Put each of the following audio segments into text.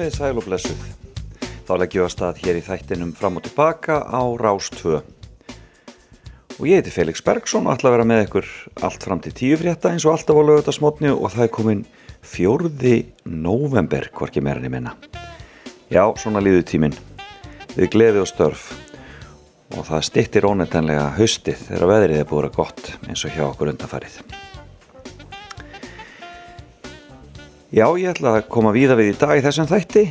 Komið sæl og blessuð. Þá leggjum við að stað hér í þættinum fram og tilbaka á Rás 2. Og ég heiti Felix Bergson og ætla að vera með ykkur allt fram til tíu frétta eins og alltaf á lögutasmotni og það er komin fjórði november, hvorki meira ég minna. Já, svona líðu tíminn. Við gleði og störf. Og það stittir ónefnlega haustið þegar veðrið er búið að gott eins og hjá okkur undanfarið. Já, ég ætla að koma víða við í dag í þessum þætti.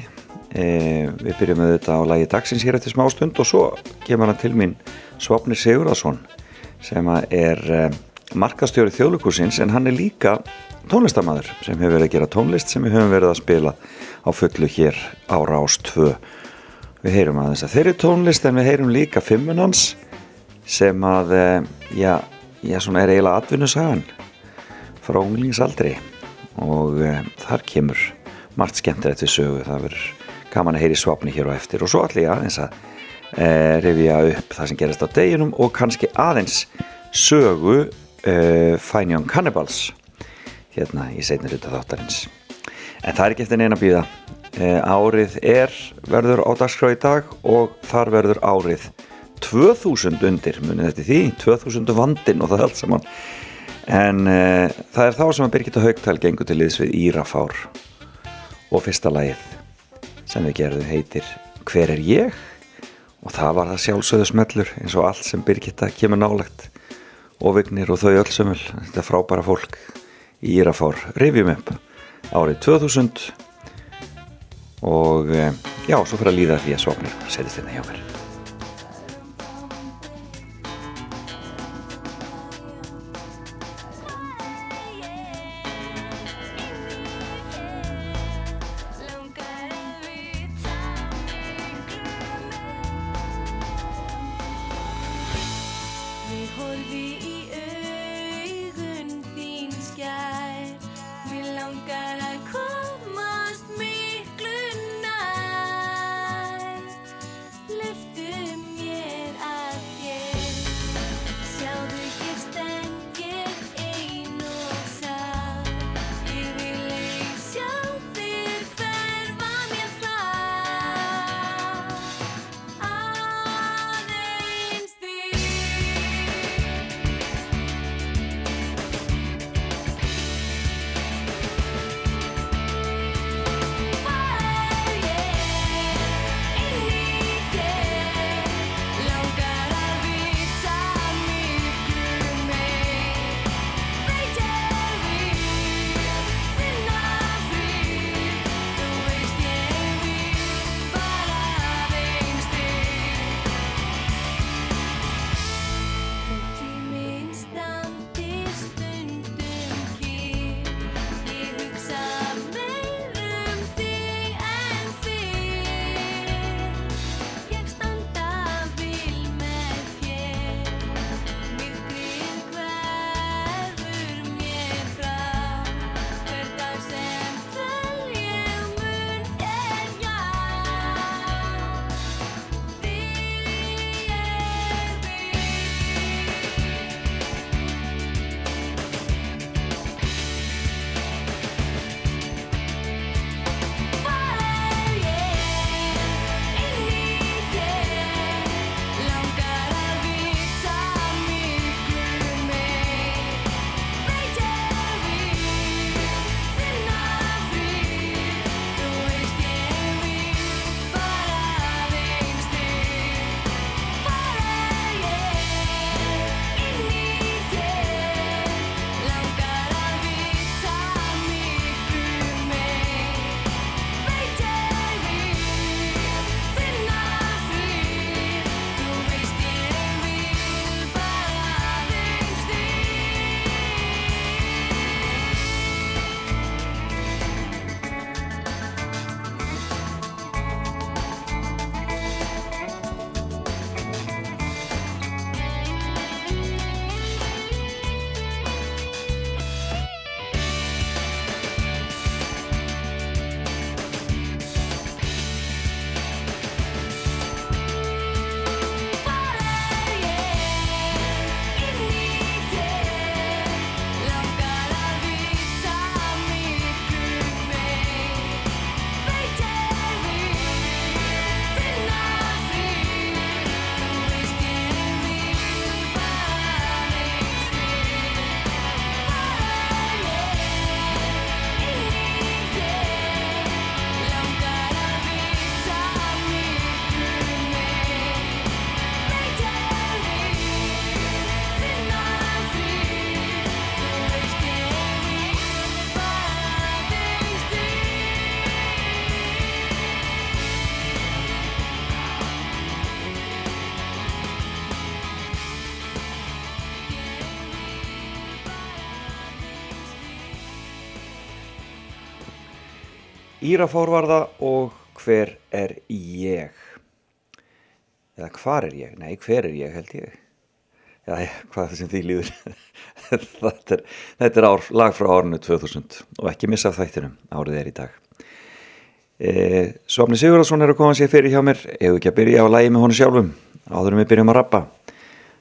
E, við byrjum með þetta á lagi dagsins hér eftir smá stund og svo kemur hann til mín Svapnir Sigurðarsson sem er e, markastjóri þjóðlukursins en hann er líka tónlistamæður sem hefur verið að gera tónlist sem við höfum verið að spila á fullu hér á Rás 2. Við heyrum að þess að þeirri tónlist en við heyrum líka fimmunans sem að, e, já, já, svona er eiginlega atvinnusagan frá unglingsaldri og uh, þar kemur margt skemmtilegt við sögu. Það verður gaman að heyri svapni hér og eftir. Og svo allir aðeins að uh, revja upp það sem gerast á deginum og kannski aðeins sögu uh, Fine Young Cannibals hérna í seinir hluta þáttarins. En það er ekki eftir neina býða árið er verður á dagskrá í dag og þar verður árið 2000 undir. Munið þetta því, 2000 vandin og það er allt saman en uh, það er þá sem að Birgitta Haugtal gengur til liðs við Írafár og fyrsta lagið sem við gerðum heitir Hver er ég? og það var það sjálfsögðu smellur eins og allt sem Birgitta kemur nálagt og vignir og þau öll sömul þetta frábæra fólk í Írafár rifjum upp árið 2000 og uh, já, svo fyrir að líða því að svopnir setjast hérna hjá mér Írafórvarða og hver er ég? Eða hvar er ég? Nei, hver er ég held ég? Já, hvað það sem því líður? þetta er, þetta er ár, lag frá árinu 2000 og ekki missa þættinum, árið er í dag. E, Svapni Sigurðarsson er að koma sér fyrir hjá mér, ef ekki að byrja á lægi með honu sjálfum, áðurum við byrjum að rappa.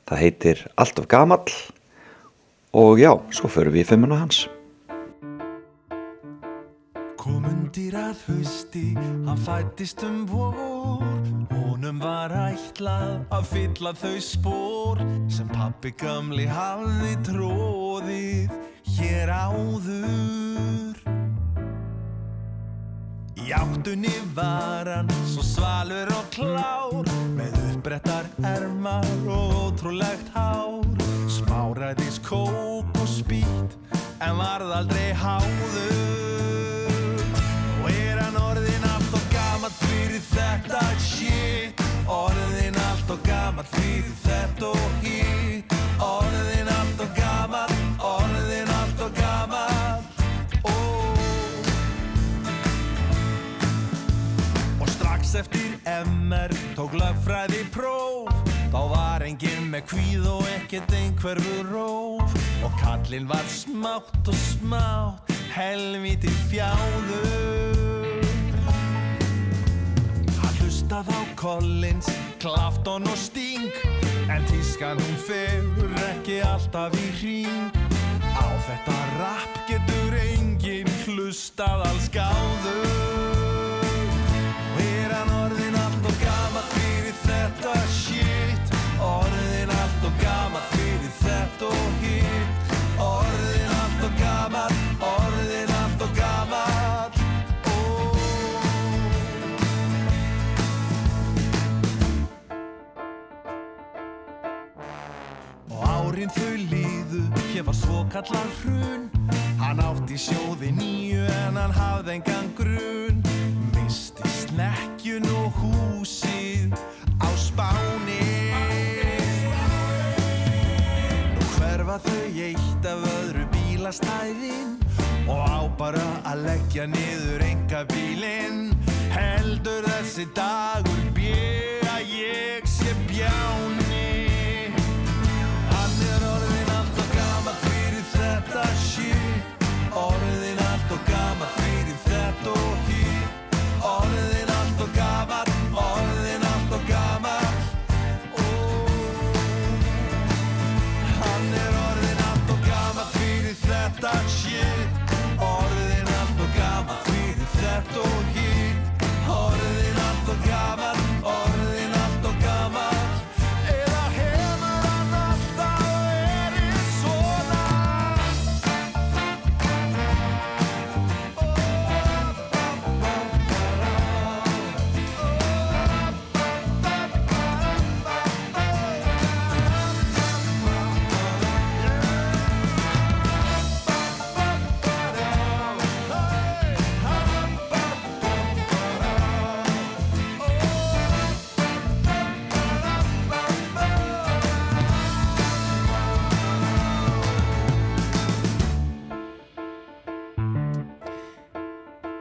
Það heitir Allt of Gamall og já, svo förum við í fimmuna hans. Komundir að hausti, hann fættist um vor. Honum var ætlað að fylla þau spór Sem pappi gamli hafði tróðið hér áður. Í áttunni var hann svo svalur og klár Með uppbrettar ermar og ótrúlegt hár. Smáræðis kók og spýt en varð aldrei háður fyrir þetta shit. Orðin allt og gaman fyrir þetta og hitt. Orðin allt og gaman, orðin allt og gaman oh. Og strax eftir MR tók lögfræði próf. Þá var enginn með kvíð og ekkert einhverfur róf. Og kallinn var smátt og smátt helviti fjáður hlustað á Collins, Clapton og Sting. En tískan hún fegur ekki alltaf í hring. Á þetta rap getur enginn hlustað alls gáður. Er hann orðin allt og gaman fyrir þetta shit? Orðin allt og gaman fyrir þetta og hitt árin þau líðu, hér var svo kallar hrun. Hann átti sjóði nýju en hann hafði engan grun. Misti snekkjun og húsið á spáni. Nú hverfa þau eitt af öðru bílastæðin Og á bara að leggja niður enga bílinn Heldur þessi dagur bjö að ég sé bjáni þetta shit. Orðin allt og gaman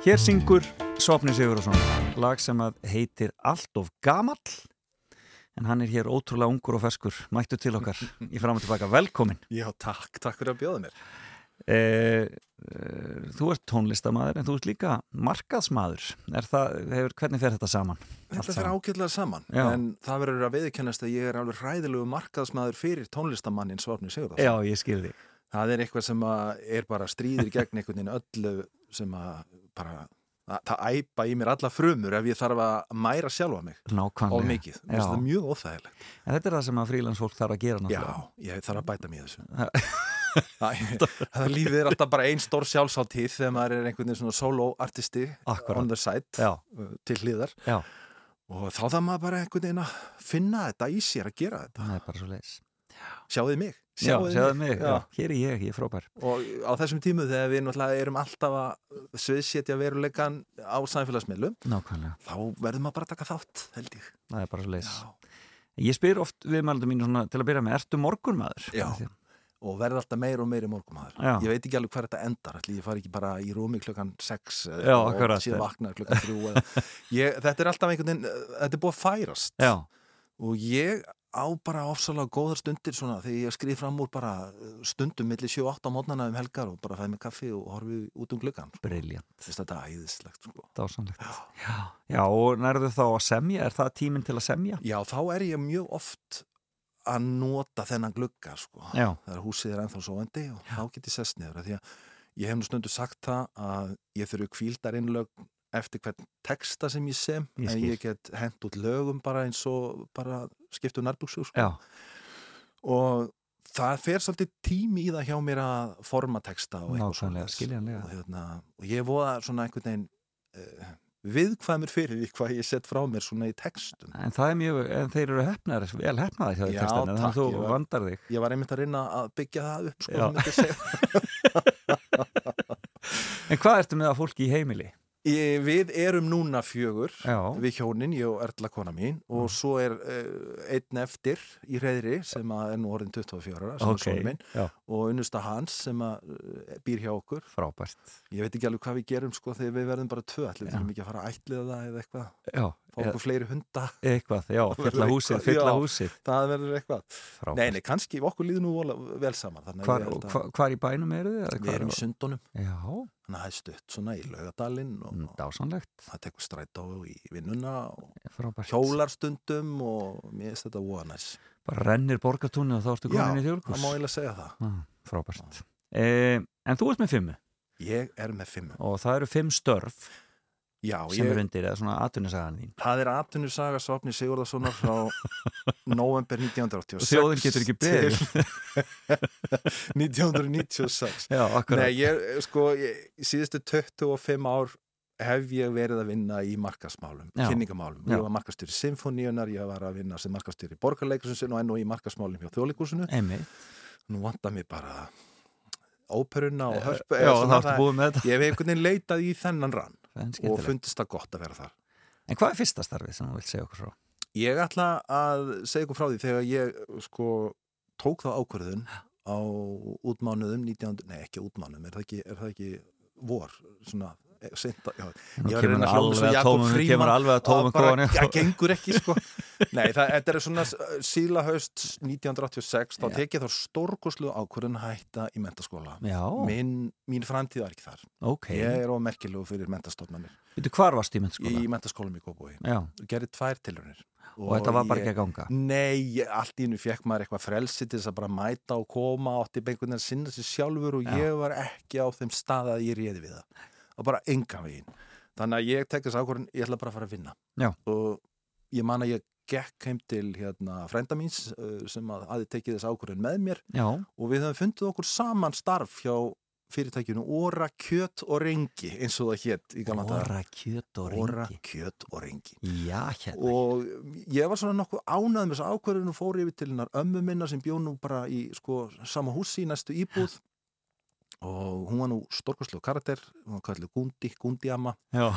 Hér syngur Sopni Sigurðarsson lag sem að heitir Allt of Gamall en hann er hér ótrúlega ungur og ferskur. Mættu til okkar í fram og tilbaka. Velkomin. Já, takk, takk fyrir að bjóða mér. Eh, eh, Þú ert tónlistamæður en þú ert líka markaðsmæður það, hefur, hvernig fer þetta saman? Þetta fer ágjörlega saman Já. en það verður að viðkennast að ég er alveg hræðilegu markaðsmaður fyrir tónlistamannin Svafni Sigurðarsson Já, ég skil því Það er eitthvað sem að er bara stríðir gegn einhvern veginn öllu sem að bara að, það æpa í mér alla frumur ef ég þarf að mæra sjálfa mig. Nákvæmlega of mikið, það er mjög óþægilegt. En þetta er það sem að frílansfólk þarf að gera Já, náttúrulega ég þarf að bæta mér þessu. Það, það lífið er alltaf bara einn stór sjálfsáttíð þegar maður er einhvern veginn svona solo artisti Akkurat. on the side Já. til hlýðar Já, og þá þarf maður bara einhvern veginn að finna þetta í sér að gera þetta. Það er mig, Já, mig, Já. hér er ég, ég er frábær og á þessum tímu þegar við náttúrulega erum alltaf að sviðsetja veruleikan á samfélagsmiðlum Nákvæmlega, þá verður maður bara að taka þátt held ég það er bara svo leiðis. Ég spyr oft við mælundum mínu svona til að byrja með, ertu morgunmaður? Já. og verði alltaf meir og meir í morgumæður Já. ég veit ekki alveg hver þetta endar ætli ég fari ekki bara í rúmi klukkan 6 Já, og síðan vakna klukkan 3 eða, ég, þetta er alltaf einhvern veginn eh, þetta er búið að færast Já, og ég á bara ofsalega góðar stundir svona þegar ég skrið fram úr bara eh, stundum milli 7-8 á mótnana um helgar og bara fæði mig kaffi og horfi út um gluggan briljant, þetta er æðislegt sko. dásanlegt Já, já. Og nærðu þá að semja, er það tíminn til að semja? já þá er ég mjög oft að nota þennan glugga sko. Já, þegar húsið er ennþá sovandi og þá get ég sest niður því að ég hef nú stundu sagt það að ég þurfi kvíldar innlög eftir hvern texta sem ég sem Ég en ég get hent út lögum bara eins og bara skiptu nærbuksu sko. og það fer svolítið tími í það hjá mér að forma texta og eitthvað skiljanlega. og, hérna, og ég voða svona einhvern veginn uh, viðkvæmur fyrir því hvað ég sett frá mér svona í textum en það er mjög, en þeir eru hefnar, vel hefnaði hjá Já, þér textan, en þú var- vandar þig ég var einmitt að reyna að byggja það upp sko. En hvað ertu með að fólki í heimili? Ég, við erum núna fjögur Já, við hjónin, ég og Erla kona mín og svo er uh, einn eftir í reyðri sem að er nú orðin 24 ára sem ok, er sonur minn já, og unnusta hans sem að uh, býr hjá okkur. Frábært. Ég veit ekki alveg hvað við gerum sko þegar við verðum bara tvö allir við þurfum ekki að fara að ætliða það eða eitthvað. Já, fá okkur fleiri hunda, e eitthvað, já, fylla húsið, fylla húsið. það verður eitthvað. Frábært. Nei, nei, kannski okkur líður nú vel saman Hvar, að hvar, í bænum eru þið? við erum í sundunum. Já, þannig að það er stutt svona í laugadalinn og, mm, dásanlegt það tekur strætó í vinnuna og Frábært. hjólarstundum og mér finnst þetta voða næs. Bara rennir borgatúni og þá ertu komin í það þjólkus má eiginlega segja það. Ah, Frábært. E, En þú ert með fimmu? Ég er með fimm og það eru fimm störf já, sem ég, eru undir, eða svona atvinnusagan þín það er atvinnur saga Svapni Sigurðarssonar frá november 1986 Þjóðin getur ekki til 1996 Já, Nei, ég, sko, ég, síðustu 25 ár hef ég verið að vinna í markasmálum, kynningamálum. Já. Ég var markastjóri Sinfoníunar, ég var að vinna sem markastjóri Borgarleikursin og enn og í markasmálum hjá Þjóðleikursinu. Nú vantar mér bara óperuna og hörpu. Já, þá ertu búið með þetta Ég hef einhvern veginn leitað í þennan rann Það er og fundist það gott að vera þar. En hvað er fyrsta starfið sem þú vilt segja okkur frá? Ég ætla að segja ykkur frá því þegar ég sko tók þá ákvörðun á útmánuðum 19... Nei, ekki útmánuðum, er það ekki, er það ekki vor, svona, eh, Nú Ég var að reyna að og að Jakob og kóðan það gengur ekki sko. Nei, það, þetta er svona síla haust 1986, þá Já. tek ég þá stórkoslu ákvörðun hætta í mentaskóla Já, Mín, framtíð var ekki þar. Ok. Ég er ómerkilegu fyrir mentastofnanir Veitu, hvar varst í mennskóla? í mentaskólum í Já, Gerði tvær tilraunir. Og þetta var bara ekki að ganga? Nei, allt í innu fekk maður eitthvað frelsi til þess að bara mæta og koma átti að sinna sér sjálfur og Já. ég var ekki á þeim stað að ég réði við það og bara engan veginn. Þannig að ég tek þess ákvörðin, ég ætla bara að fara að vinna. Já. og ég man að ég gekk heim til hérna frænda míns uh, sem að hafi tekið þess ákvörðin með mér. Já, og við höfum fundið okkur saman starf hjá fyrirtækjunu Óra Kjöt og Rengi eins og það hétt í gamla daga. Óra, kjöt og Óra ringi Kjöt og Rengi. Já, hérna. Og ég var svona nokkuð ánæð með þessa ákvörðun og fór yfir til hennar ömmu minna sem bjó nú bara í sko sama húsi í næstu íbúð og hún var nú stórkoslu karakter, hún var kallið Gundi, Gundiamma Já,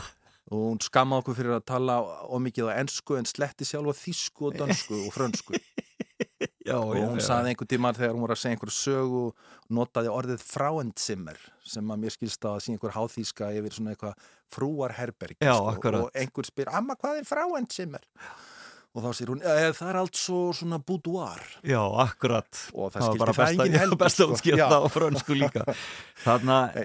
og hún skammaði okkur fyrir að tala ómikið á ensku en sletti sjálfa þísku og dönsku og frönsku. Já, og hún saði einhver tímar þegar hún var að segja einhverju sögu notaði orðið fráendsimmer sem að mér skilst að sé einhver háþíska yfir svona eitthvað frúarherberg Já, akkurat. og einhver spyr, amma hvað er fráendsimmer og þá sér hún, e, það er allt svo svona boudoir Já, akkurat og það, Það var bara það best enginn að, heldur best að sko. það á frönsku líka þannig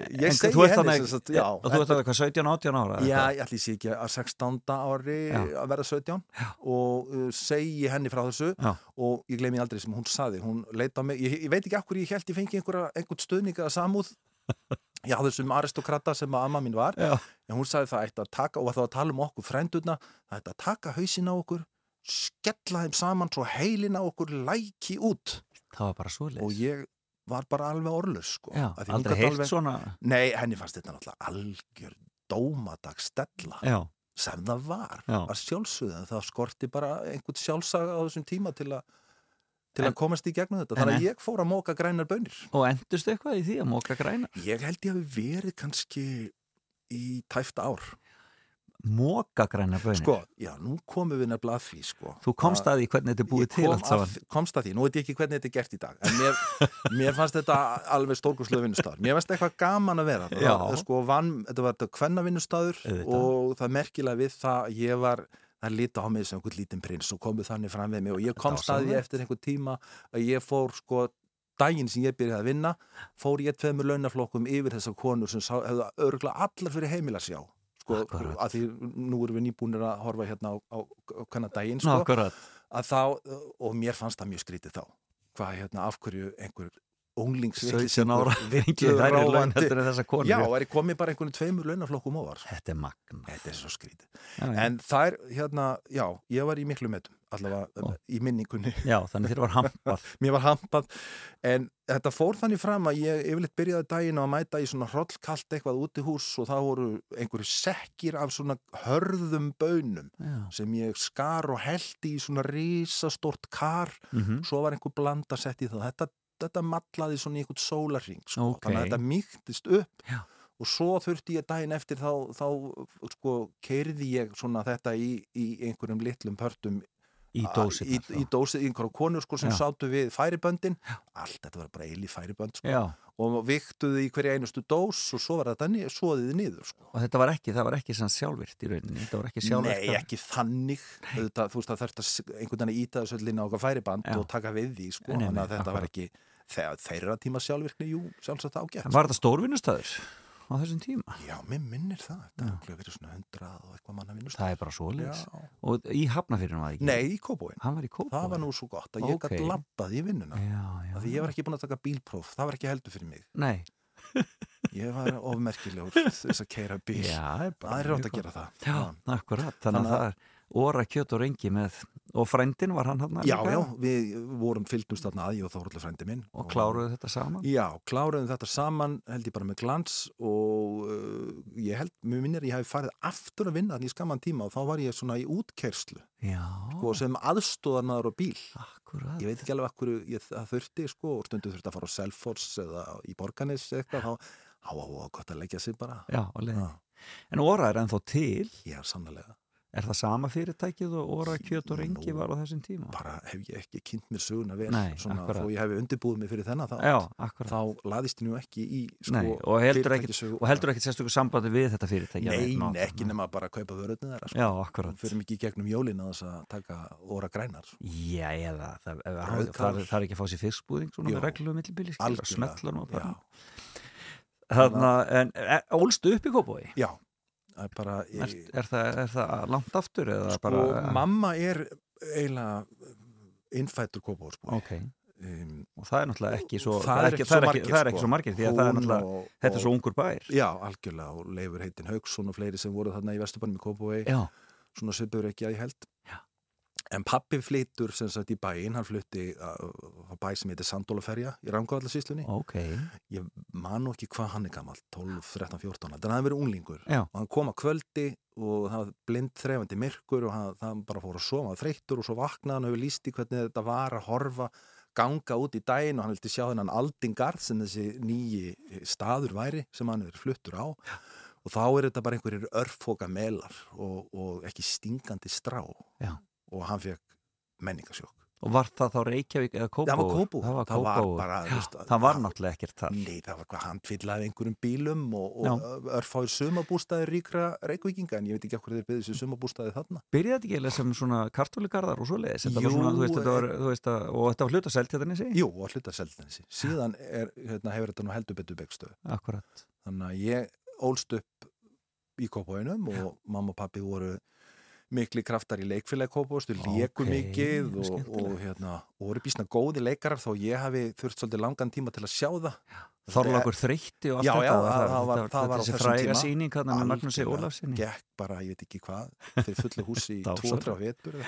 já, og þú ert þannig hvað 17-18 ára eða Já, ég ætli sé ekki að 16. ári Já. að verða 17 Já. og uh, segi henni frá þessu Já. og ég gleymi aldrei sem hún saði hún leita mig, ég, ég veit ekki af hverju ég held ég fengi einhvern stuðning eða samúð já þessum aristokrata sem að amma mín var en hún sagði það ætti að taka og það var að tala um okkur frændurna það ætti að taka hausin á okkur skella þeim saman svo heilin á okkur læki út. Það var bara svoleiðis. Og ég var bara alveg orðlös sko, Já, aldrei heilt alveg- svona Nei, henni fannst þetta náttúrulega algjör dómadagsstella Já, sem það var, Já. að sjálfsögðu en það skorti bara einhvern sjálfsaga á þessum tíma til, a, til En- að komast í gegnum þetta. Þannig að ég fór að móka grænar bönir og endurstu eitthvað í því að móka græna ég held ég hafi verið kannski í tæft ár Mókagræna bönir Sko, já, nú komum við nefnilega að því, sko. Þú komst að því hvernig þetta er búið Ég til allt saman að, komst að því, nú veit ég ekki hvernig þetta er gert í dag en mér, mér fannst þetta alveg stórkurslega vinnustafur, mér fannst eitthvað gaman að vera Já. það, sko, vann, þetta var þetta kvenna vinnustadur Auðvitað. og það merkilega við það að ég var það lita á mig sem einhvern lítinn prins og komið þannig fram við mig og ég komst að því eftir einhvern tíma að ég fór sko daginn sem ég byrjaði að vinna fór ég tveimur launaflokkum yfir þessar konur sem sá, hefðu örgulega allar fyrir heimil að sjá sko, Akkurat. að því nú erum við nýbúinir að horfa hérna á, á, á hvernig daginn Ná, sko akkurat. að þá, og mér fannst það mjög skrítið þá hvað hérna, af hverju einhver 17 ára fengið hærri laun heldur en þessa konu. Já, er ég komið bara einhvern tveimur launaflokkum ofar Þetta er magna þetta er svo skrítið. Já, en það er, hérna, já, ég var í miklu metum allavega Ó. í minningunni já, þannig þér var hampað mér var hampað en þetta fór þannig fram að ég yfirleitt byrjaði daginn á að mæta í svona hrollkalt eitthvað út í hús og það voru einhverju sekkir af svona hörðum bönum Já, sem ég skar og held í svona risastort kar mhm, svo var einhver blanda sett í það þetta, þetta matlaði svona í einhvern sólarring sko. Ókei. þannig að þetta mýktist upp Já. og svo þurfti ég daginn eftir þá, þá sko, keirði ég svona þetta í, í einhverjum litlum pörtum í í, dósið í dósið, í einhverjum konur sko, sem Já. sátu við færiböndin allt þetta var bara eili færibönd sko. Já, og viktuði í hverja einustu dós og svo var þetta ni- svoðið niður sko. og þetta var ekki, það var ekki sann sjálfvirt í rauninni, þetta var ekki sjálfvirt Nei, ekki þannig Auðvitað, þú veist að þurft að einhvern veginn að íta þessu öll inn á okkar færiband Já. og taka við því sko. Nei, nei, þannig að nei, þetta var ekki þegar þeirra tíma sjálfvirkni, jú, sjálfsagt ágætt Var þetta stórvinnustæður á þessum tíma? Já, mér minnir það, Já. er okkur verið svona hundrað og eitthvað manna vinnust Það er bara svoleiðis. Já. Og í Hafnafyririnu var það ekki? Nei, í Kóbóin, Hann var í Kópavogi? það var nú svo gott að ég Ókei. gætt labbað í vinnuna. Því ég var ekki búin að taka bílpróf, það var ekki heldur fyrir mig. Nei. Ég var ofmerkilegur þess að keira bíl. Já, Það er rátt að gera það. Já, Þannig að- það er óra kjöt og rengi með og frændin var hann hann Já, já, við vorum fylgdumst þarna að ég og Þóruldur frændi minn. Og kláruðu þetta saman? Já, kláruðum þetta saman held ég bara með glans og uh, ég held, mér minnir ég hafi farið aftur að vinna þannig í skamman tíma og þá var ég svona í útkerslu. Já, sko, sem aðstóðarnaður á bíl. Akkurat. Ég veit ekki alveg akkur ég þurfti sko, og stundu þurfti að fara á Selfoss eða í Borganes eða eitthvað þá, á, á, á, gott að leggja sig bara. Já. Já, En óra er ennþá til? Er sannlega Er það sama fyrirtækið og óra kjöt og rengi var á þessum tíma? bara hef ég ekki kynnt mér söguna vel Nei, svona, þó ég hef undirbúið mig fyrir þennan þá, Já, akkurat. þá laðist ég nú ekki í sko, Nei, og heldur ekkit, fyrirtækjasögu. og heldur ekkit sérstöku sambandi við þetta fyrirtæki Nei, Ná, ekki nema bara að kaupa vörðinu þeirra sko. Já, akkurat. Fyrir mikið gegnum jólin að þess að taka óra grænar. Já, eða það, það, það, það er ekki að fá sér fiskbúðing svona með reglulegu millibili smetlar nú bara. já, Þarna, en er, ólstu upp í Kópói? já, er bara Er, er, það, er það langt aftur sko, bara mamma er eiginlega innfættur kópáðsbúi Ok, um, og það er náttúrulega ekki svo Það ekki það svo ekki, margir, sko. því að það er náttúrulega, og- þetta er svo ungur bær. Já, algjörlega og Leifur heitin Haugsson og fleiri sem voru þarna í Vesturbænum í Já, svona svipur ekki að ég held. En pappi flyttur sem sagt í bæinn hann flutti á á bæ sem heitir Sandólaferja í Rangáðallarsýslunni ok. Ég man nú ekki hvað hann er gammal 12, 13, 14, þannig að hann verið unglingur. Já. og hann kom að kvöldi og það var blind þrefandi myrkur og hann, það bara fór að var þreyttur og svo vaknaði hann og hefur líst í hvernig þetta var að horfa ganga út í daginn og hann vildi sjá þennan aldingarð sem þessi nýji staður væri sem hann er fluttur á. Og þá er þetta bara einhverjir örfóka melar og, og ekki stingandi strá. Já. Og hann fekk menningasjók Og var það þá Reykjavík eða Kópó? það var kópú, Það var, það var bara Já, veist, það var náttúrulega ekkert þar Nei, það var hvað hann tvillaði einhverjum bílum og, og örfáir sumabústaði ríkra reykvíkinga en ég veit ekki okkur þeir byggðu sér sumabústaði þarna. Byrjaði þetta ekki eiginlega sem svona kartóligarðar og svoleiðis Þetta var Jú, svona, þú veist, þetta var, þú veist að, og þetta var hluta selt sig Jú, og hluta seldansi. Síðan er, hérna, hefur þetta nú heldur betur byggstöð. Akkurat Þannig að ég ólst upp í Kópáinum og mamma og pappi voru mikli kraftar í leikfélagi Kópáist, þau léku Ókei, mikið og, og, hérna, og voru bísna góði leikarar þó ég hafi þurft svolítið langan tíma til að sjá það. Þorlagur þreytti og allt þetta það- það var- það var á þessum tíma. Magnúsi Algjörlega. Gekk bara, ég veit ekki hvað fyrir fullu húsi í Dásamlegt. 2-3 vetur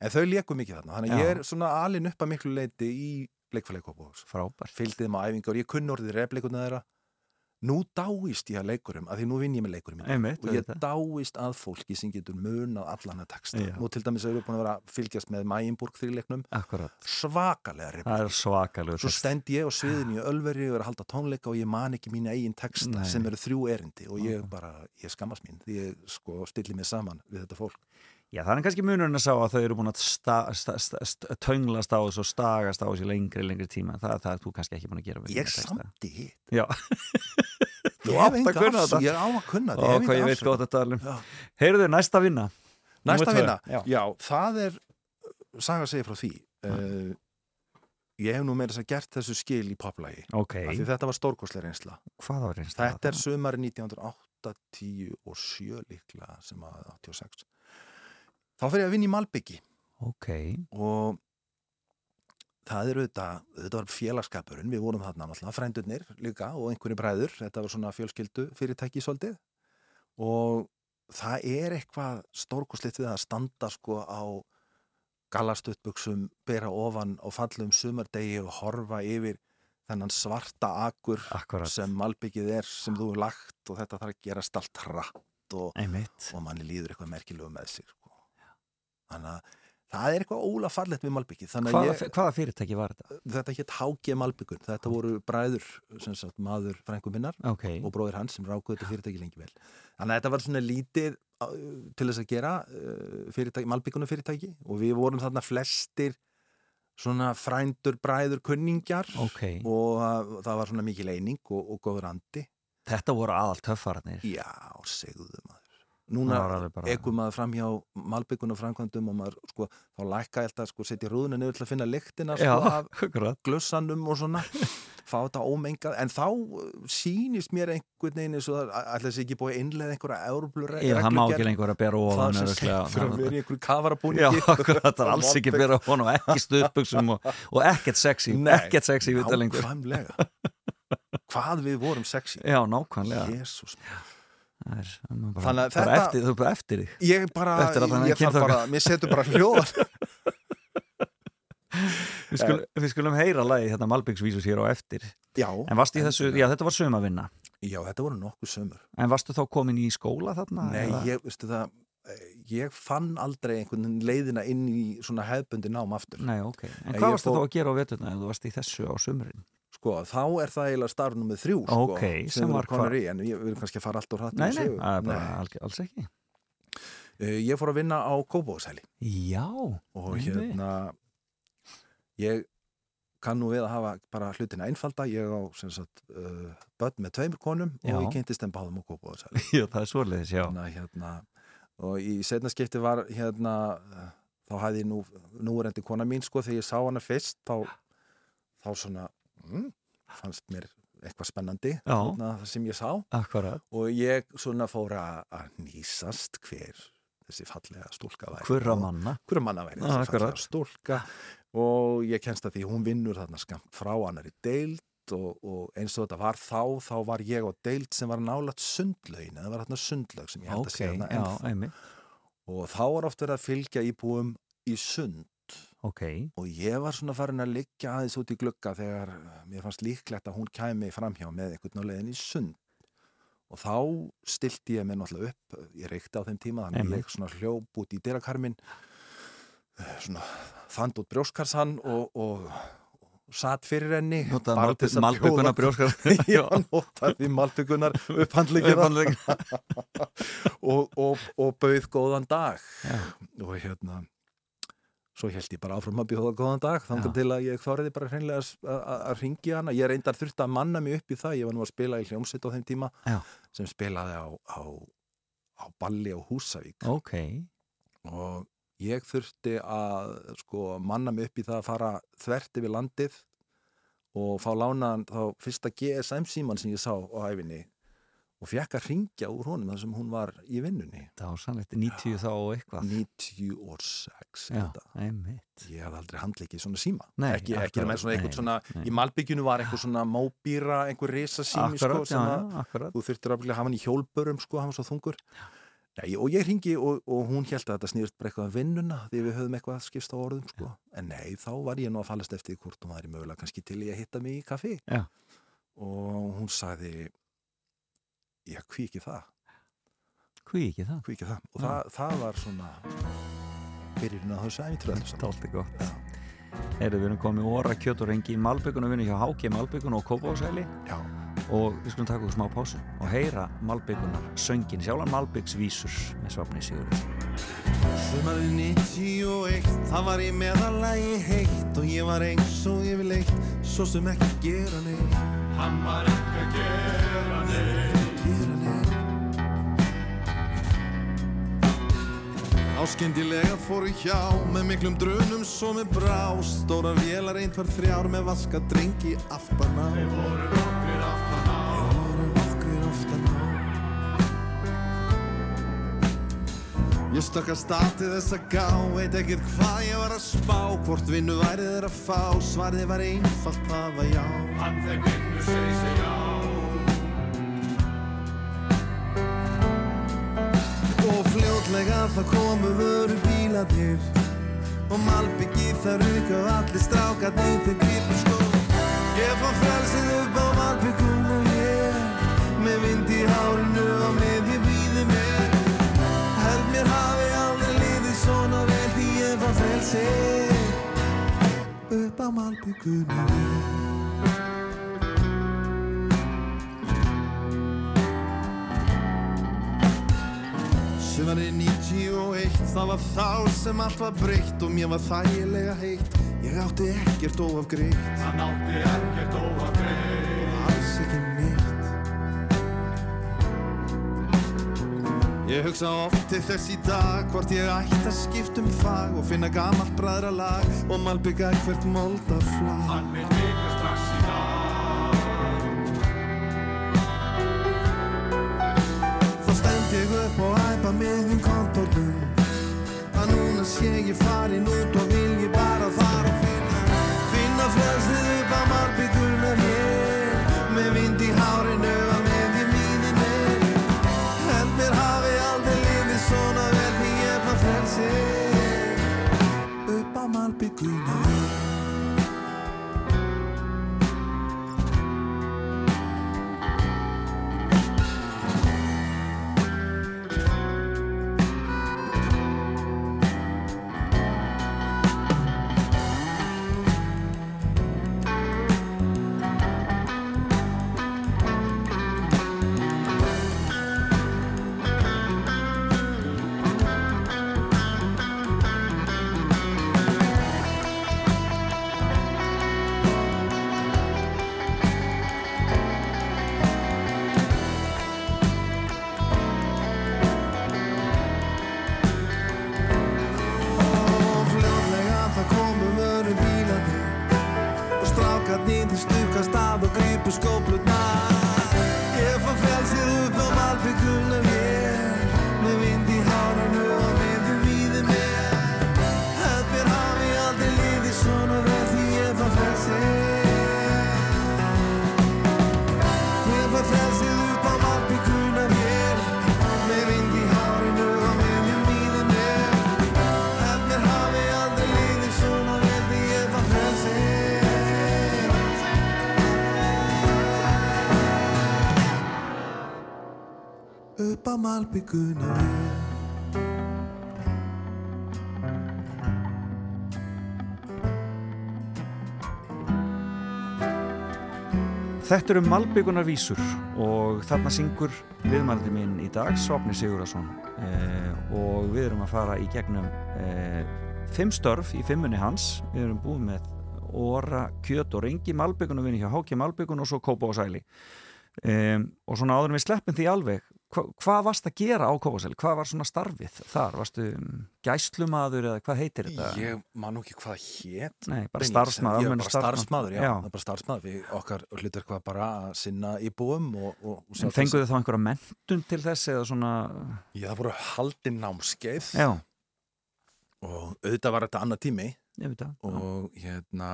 en þau léku mikið þarna þannig að ég er svona alin upp að miklu leiti í Frábært. Fylgdið á æfingar, ég kunni orðið refleikunna þeirra nú dáist ég að leikurum, að því nú vinn ég með leikurum Einmitt, og ég dáist að fólki sem getur munað allan að texta. Já. nú til dæmis erum við búin að vera að fylgjast með Mæjinburg Akkurat, svakalega svakalega svo stend ég á sviðinu í Ölveri og er að halda tónleika og ég man ekki mín eigin texta Nei. sem eru þrjú erindi. Og ég bara, ég skammast mín því ég sko stilli mig saman við þetta fólk Já, það er kannski munurinn að sá að þau eru búin að tönglast á þessu og stagast á þessu lengri, lengri tíma. Það, það er þú kannski ekki búin að gera við ég texta. samti hitt. Já, Þú átt að kunna þetta. Ég á að kunna þetta. Hvað ég veit gott að tala um. Já. Heyrðu, næsta vinna. Næsta vinna, Já. já. það er saga segja frá því uh, Ég hef nú meira þess að gert þessu skil í poplægi Ok, af því þetta var stórkostlega reynsla. Hvað var reynst Þetta er sumari 1980 og 7 líklega sem að 86 Þá fer ég að vinna í Malbyggi Ok, og það er auðvitað, auðvitað var félagskapurinn, við vorum þarna náttúrulega, frændurnir líka og einhverju bræður, þetta var svona fjölskyldu fyrirtæki svolítið. Og það er eitthvað stórkoslitt við að standa sko á galastuttbuxum, bera ofan á fallum sumardegi og horfa yfir þennan svarta akur akkurat. sem malbyggið er, sem þú er lagt og þetta þarf að gerast allt hratt og og manni líður eitthvað merkilegu með sig. Þannig að það er eitthvað óla fallegt við Malbyggið Hvaða, hvaða fyrirtæki var þetta? þetta hétt HG Malbyggun þetta voru bræður, sem sagt, maður frængu minnar Ok, og bróðir hans sem rákuðu þetta fyrirtæki lengi vel. Þannig að þetta var svona lítið til þess að gera uh, fyrirtæki, Malbyggunum fyrirtæki og við vorum þarna flestir svona frændur, bræður, kunningjar ok. og uh, það var svona mikil eining og, og góður andi. Þetta voru aðal töffararnir Já, segðu maður. Núna ekum maður fram hjá malbyggun og framkvæmdum og maður, sko, þá lækka ég alltaf, sko, setja rúðuna niður til að finna lyktina, Já, sko, af akkurat. glössanum og svona, fá þetta ómengað, en þá uh, sýnist mér einhvern veginn eins og það, ætla þessi ekki búið að innlega einhverja európlur Já, það má ekki lengur að bera ofan það sem fyrir að vera í einhverju kafarabúningi. Já, það er alls ekki bera ofan og ekki stuðbuxum og, og ekkert sexy, Nei, ekkert sexy við þetta lengur Hvað við vorum sexy. Já, nákvæmlega. Jésús er, bara, Þannig að þetta- eftir, þú er bara eftir þig. Ég bara, Eftir ég þarf bara, mér setur bara hljóð. Við skulum, við skulum heyra lagi þetta Malbyggsvísus hér á eftir. Já, En varstu í þessu, já þetta var sumavinna já, þetta voru nokkuð sömur En varstu þá komin í skóla þarna? Nei, ég, veistu það ég fann aldrei einhvern veginn leiðina inn í svona hefbundi nám aftur. Nei, ok. En hvað ég varstu fór- þá að gera á veturna ef þú varst í þessu á sumrin? Sko, þá er það eiginlega starf nummið þrjú sko, Ok, sem sem var konur í, en ég vil kannski fara allt úr hratt Nei, nei, alg, alls ekki. Uh, ég fór að vinna á Kópavóðsæli Já, og hérna ég kann nú við að hafa bara hlutina einfalda ég á sem sagt uh, börn með tveimur konum Já. og ég kynntist þeim báðum á Kópavóðsæli já, það er svoleiðis, já. Hérna, hérna, og í setna skipti var hérna þá ég nú núrendi kona mín sko þegar ég sá hana fyrst þá, þá svona mm, fannst mér eitthvað spennandi hérna, það sem ég sá. Akkurat. Og ég svona fór að nýsast hver þessi fallega stúlka væri. Hverra manna. hverra manna væri þessi akkurat. fallega stúlka. Og ég kennst að því hún vinnur þarna skamt frá hannar í deild og, og eins og þetta var þá þá var ég á deild sem var nálægt sundlaugin eða var þarna sundlaug sem ég held að þarna já, ennþá. einmitt. Og þá var oft verið að fylgja íbúum í sund Ok, og ég var svona farin að liggja aðeins út í glugga þegar mér fannst líklegt að hún kæmi framhjá með einhvern á leiðin í sund. Og þá stilti ég mér náttúrulega upp ég reykti á þeim tíma þannig að ég svona hljóp út í dyrakarmin svona fand út brjóskarsan og, og, og satt fyrir henni notaði bjóða- brjóskar Já, notaði malbyggunar upphandlingina. Og, og, og bauð góðan dag. Já. og hérna svo held ég bara áfram að bjóða góðan dag þannig til að ég þáriði bara hreinlega að- ringja hana, ég reyndar þurfti að manna mig upp í það, ég var nú að spila í hljómsitt á þeim tíma Já. sem spilaði á, á, á balli á Húsavík. Ok, og ég þurfti að sko manna mig upp í það að fara þvert yfir landið og fá lánaðan þá fyrsta GSM síman sem ég sá á æfinni og fekk að ringja úr honum þar sem hún var í vinnunni. Það var sannleitt 90 þá og eitthvað. 96 Já, ég hafði aldrei handleikið svona síma. Nei, ekki, ekki með svona nei, svona nei. í malbyggjunu var einhver svona móbýra einhver risa sími sko, þú þurftir að hafa hann í hjólbörum sko, hann var svo þungur. Nei, og ég ringi og, og hún held að þetta snýrst bara eitthvað að vinnuna því við höfum eitthvað að skipsta á orðum sko. en nei, þá var ég nú að fallast eftir hvort hún væri mögulega kannski til í að hitta mig í kaffi Já. og hún sagði já, hví ekki það, Hví ekki það? hví ekki það? Og það, það var svona byrjun að þessu saman. Tólti gott. Heyrðu, við erum komið óra kjöt og rengi í Malbyggun og vinnu hjá Háki Malbyggun og Kópásæli já, og við skulum taka okkur smá pásu og heyra Malbyggunar söngin sjálfan Malbyggsvísur með svapni Sigurður Sumarið 91, það var í meðalagi heitt og ég var eins og yfirleitt, svo sem ekki gera neitt. Hann var ekki að gera neitt. Áskyndilega fóru hjá með miklum drunum svo með brá Stóra vélar einn var þrjár með vaska drengi aftan á Þeir voru nokkrir aftan á Þeir voru nokkrir aftan á Ég stökk að stati þess að gá, veit ekkert hvað ég var að spá. Hvort vinnu væri þeir að fá, svarið var einfalt, það var já. Hann þegar vinnu segi sig já fljótlega það komu vöru bíladir Og malbyggi það ruk og allir strákarnir þeir gripu skó. Ég fann frelsið upp á malbyggunum ég Með vind í hárinu og með ég býði mér. Held mér hafi aldrei liðið svona vel Því ég fann frelsið upp á malbyggunum Sumarið 91, það var þá sem allt var breytt og mér var þægilega heitt. Ég átti ekkert óafgreitt. Hann átti ekkert óafgreitt. Og alls ekki neitt. Ég hugsa oft til þess í dag hvort ég ætti að skipta um fag og finna gamalt bræðra lag og malbygga hvert moldaflag. Hann vil sé ég farin út og vil ég bara fara og finna Finna frelsið upp á malbyggunar hér Með vind í hárinu og með mínir mér Held mér hafi aldrei lifið svona vel Því ég fann frelsið upp á malbyggunar hér Á malbygguna við Þetta eru Malbyggunar vísur og þarna syngur viðmældi minn í dag, Svapni Sigurðarsson eh, og við erum að fara í gegnum eh, fimm störf í fimmunni hans. Við erum búið með Óra, Kjöt og Rengi Malbyggunar vinni hjá Háki Malbyggun og svo Kópa og Sæli eh, og svona áður við sleppum því alveg hva, hvað varst að gera á Kópa og Sæli? Hvað var svona starfið þar? Varstu um, gæslumadur eða hvað heitir þetta? ég man ekki hvað hét. Nei, bara starfsmaður ég almennur bara starfsmaður, já, Já. bara starfsmaður. Við okkar hlutverk var bara að sinna íbúum og, og, og sjá En fenguðu þá einhverja mentun til þess eða svona, Já, það voru haldin námskeið. Já, og auðvitað var þetta annað tími. Ég veit það og hérna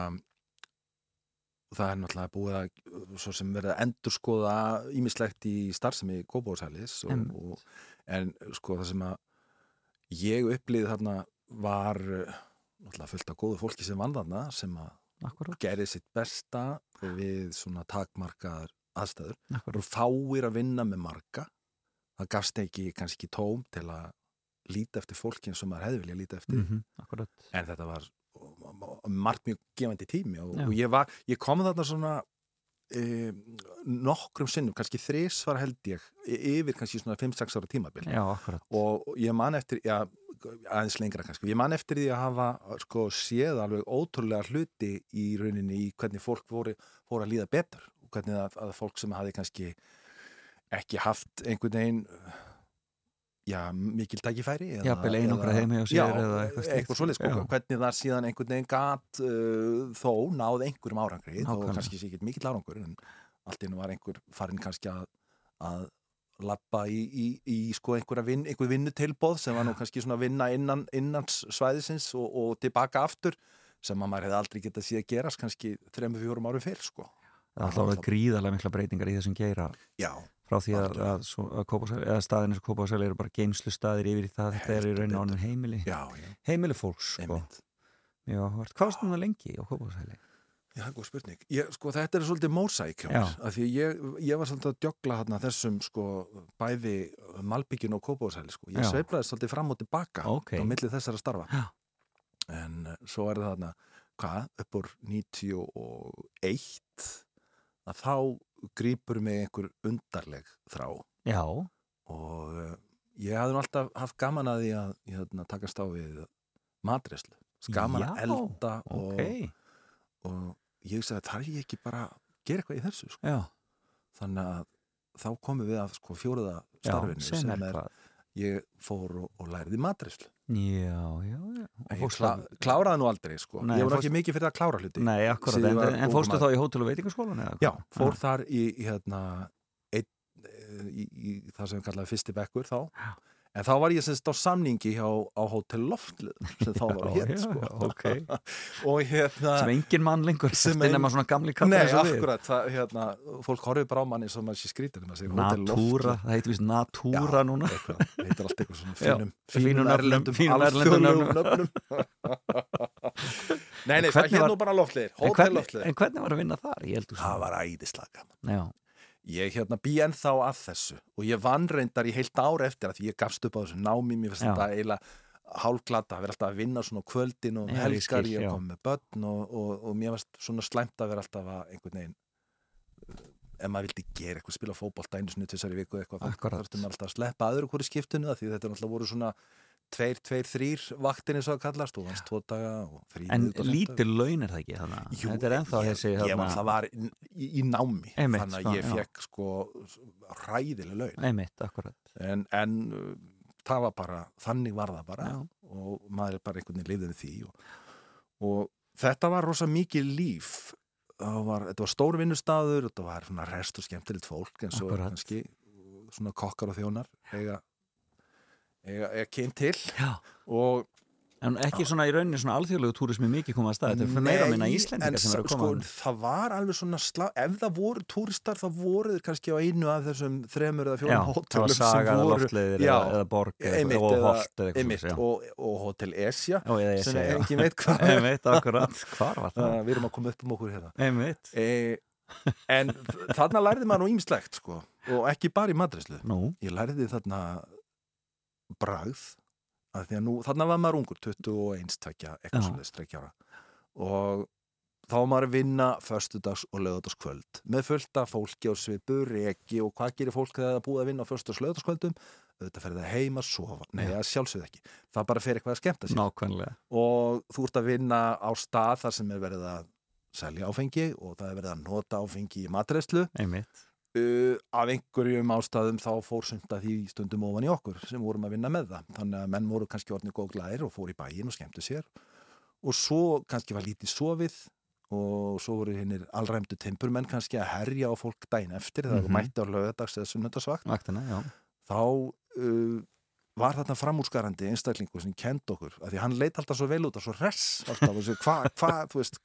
það er náttúrulega búið að svo sem verið að endurskoða ímislegt í starfsemi og, en sko það sem að ég upplýði þarna var eh, náttúrulega fullt af góðu fólki sem vann þarna sem að gerði sitt besta við svona takmarkaðar aðstæður. Akkurat. og fáir að vinna með marga. Það gafst ekki kannski tóm til að líta eftir fólkin sem maður hefði vilja líta eftir. Mhm, Akkurat. en þetta var margt mjög gefandi tími og, og ég, var, ég kom þarna svona e, nokkrum sinnum, kannski þrís var held ég y- yfir kannski svona 5-6 ára tímabil Já, akkurat. og ég man eftir, já, aðeins lengra kannski, ég man eftir því að hafa sko séð alveg ótrúlega hluti í rauninni í hvernig fólk voru, voru að líða betur og hvernig að, að fólk sem hafi kannski ekki haft einhvern veginn já, mikil eða- Jafnvel einangrað eða- heima hjá sér eða eitthvað eitthvað svoleið sko, hvernig það síðan einhvern veginn gat uh, þó náð einhverjum árangri þó kannski sé ekki mikill árangur en allt nú var einhver farin kannski að, að lappa í, í, í sko einhverja vin, einhver vinnutilbóð sem var nú kannski svona vinna innan, innan svæðisins og, og tilbaka aftur sem að maður hefði aldrei getað síðan gerast kannski 3-4 árum fyrr sko. Það er alltaf gríðarlega mikla breytingar í þessum geira. Já, frá því að, að, að Kópavogsæli- eða staðin eins og Kópásæli eru bara geimslu staðir yfir í það þetta er í rauninu betur. orðin heimili já, já, heimili fólks sko. Já, hvað varst það lengi á Kópásæli? Já, góð spurning. Ég, sko, þetta er svolítið mósæk hjá Já. mér, af því ég, ég var svolítið að djögla hérna þessum, sko, bæði Malbyggin og Kópavóðsæli, sko. Ég sveiflaði svolítið fram og tilbaka Ok. á milli þessara starfa. Já. En uh, svo er það þarna, hvað, upp úr 91, að þá grýpur mig einhver undarleg þrá. Já, og uh, ég hafði alltaf haft gaman að því að hérna, takast á við matreslu. Gaman Já, að elda og ok. og ég sagði þarf ég ekki bara gera eitthvað í þessu? Sko. Þannig að þá komum við að sko, fjóruða starfinu sem er hvað ég fór og, og læriði matrislu Já, já, já ég klá, að- kláraði nú aldrei sko. Nei, ég var fórstu- ekki mikið fyrir að klára hluti Nei, akkurat, en, en ungur fórstu maður. þá í hótel og veitingaskólan já, fór þar í, í, hérna, einn, í, í það sem við kallaði fyrsti bekkur þá Já. En þá var ég semst á samningi hjá, á Hotel Loftlið sem þá var hér sko. ok. og hérna sem engin mann lengur Sem ein- nema svona gamli kallar Nei, akkurat, það, hérna, fólk horfið bara á manni sem maður sé skrítir Natúra, Loftlið. það heitir vist Natúra Já, núna eitthvað, heitir allt eitthvað svona fínum, fínum erlendum, Nei, nei, það hvernig hér var- nú bara Hótel hvernig, loftliðir en hvernig var að vinna þar? Það var æðislega gaman Já, Ég hérna bý ennþá að þessu og ég vann reyndar í heilt ár eftir að því ég gafst upp á þessu námi. Mér finnst þetta eiginlega hálfglata að vera alltaf að vinna svona kvöldin og ég helgar. Ég koma með börn og, og, og mér finnst svona slæmt að vera alltaf að einhvern veginn ef maður vildi gera eitthvað, spila fótbolta einu sinni tvisar í viku eitthvað, þá þurftum maður alltaf að sleppa aður hverju skiptinu af því þetta er alltaf voru svona tveir, tveir, þrýr vaktin eins og að kallast og hans tvo daga og þrý en lítil laun er það ekki þannig Jú, þetta er ennþá ég, þessi ég var þarna- alltaf var í, í, námi Einmitt, þannig sko, að ég já. fekk sko ræðileg laun Einmitt, en, en uh, það var bara þannig var það bara Já. og maður er bara einhvern veginn liðið því og, og þetta var rosa mikið líf var, þetta var stór vinnustaður þetta var svona rest og skemmtilegt fólk eins og Akkurat. kannski svona kokkar og þjónar eiga, eiga kyn til Já. og En ekki svona í rauninni svona alþjóðlegu túrismi mikið komað að stað, þetta er meira að minna Nei, Íslendingar en sem eru að sko, koma það var alveg svona slá, ef það voru túristar þá voru þeir kannski á einu af þessum þremur eða Já, fjórum það var hótelum saga eða voru loftleiðir Já, eða, eða borg eða, holt eða eitthvað einmitt, svoleiðis, og, og Hotel Esja já. Já, ég sem segja engin veit hvað Einmitt, akkurat, hvar var það? við erum að koma upp um okkur hérna. Einmitt. E, en þarna lærði maður nú ímslegt sko, og ekki bara í madrislu ég lærði þarna bragð að því að nú, þarna var maður ungur 21, tvekja, Já. eitthvað svolítið strekkjára og þá var maður að vinna föstudags og lögadagskvöld með fullt af fólki og svipur, reki og hvað gerir fólk þegar það búið að vinna á föstudags og lögadagskvöldum auðvitað fer það heim að sofa, nei það sjálfsögð ekki. Það bara fer eitthvað að skemmta sér. Nákvæmlega. Og þú ert að vinna á stað þar sem er verið að selja áfengi og það er verið að nota áfengi í matreyslu Einmitt uh, af einhverjum ástæðum þá fór sumt að því stundum ofan í okkur sem vorum að vinna með það. Þannig að menn voru kannski orðinni góð glæðir og fór í bæin og skemmtu sér. Og svo kannski var lítið sofið og svo voru hinnir allræmdu timpurmenn kannski að herja á fólk dæin eftir þegar Mhm. þú mætti á lögadags eða já. Þá uh, var þarna framúrskarandi einstaklingu sem kend okkur af því hann leit alltaf svo vel út og svo res alltaf hvað, hva, þú veist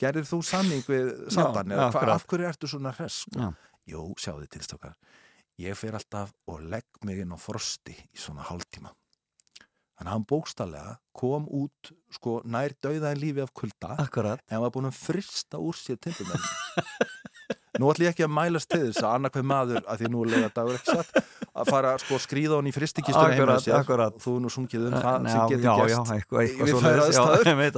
gerir þú samning við samban Já, eða af hverju ertu svona res sko? Jú, sjáðu tilstakar ég fer alltaf og legg mig inn á frosti í svona hálftíma. Þannig að hann bókstallega kom út sko nær dauðaðin lífi af kulda. Akkurat. En var búin að frista úr sér timpumenn nú ætlum ég ekki að mælast til þess að annarkveð maður, að því nú lega dagur ekki satt að fara sko skríða hann í fristikistunni heima sér. akkurat. þú er nú sungið um það sem getur já, gerst. já, eitthvað, eitthvað við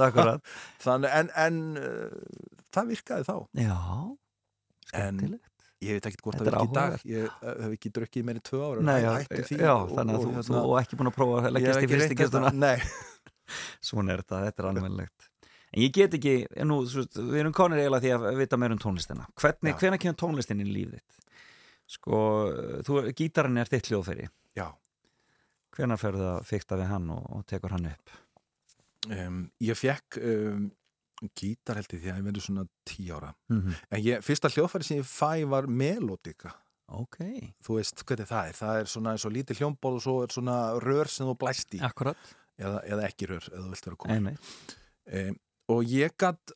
Þannig, en, en uh, það virkaði þá. Já, en skemmtilegt ég veit ekki hvort það er virki í dag. ég hef ekki drukkið meiri tvö ára Nei, já, því já, og- þannig að þú, hérna- þú ekki búin að prófa að leggjast í ekki. Nei, Svona er þetta, þetta er alveg En ég get ekki, nú, svo, við erum konir eiginlega því að vita meir um tónlistina. Hvernig, hvenær kemur tónlistin í líf þitt? Sko, þú, gítarinn er þitt hljóðfæri. Já. Hvenær ferðu að fykta við hann og, og tekur hann upp? um, ég fekk um, gítar held ég því að ég verður svona tí ára. Mm -hmm. en ég, fyrsta hljóðfæri sem ég fæ var melodika Ok, þú veist hvernig það er, það er svona eins og lítið hljómból og svo er svona rör sem þú blæst í. Akkurat eða, eða ekki rör, eða þú vilt vera komin um, og ég gatt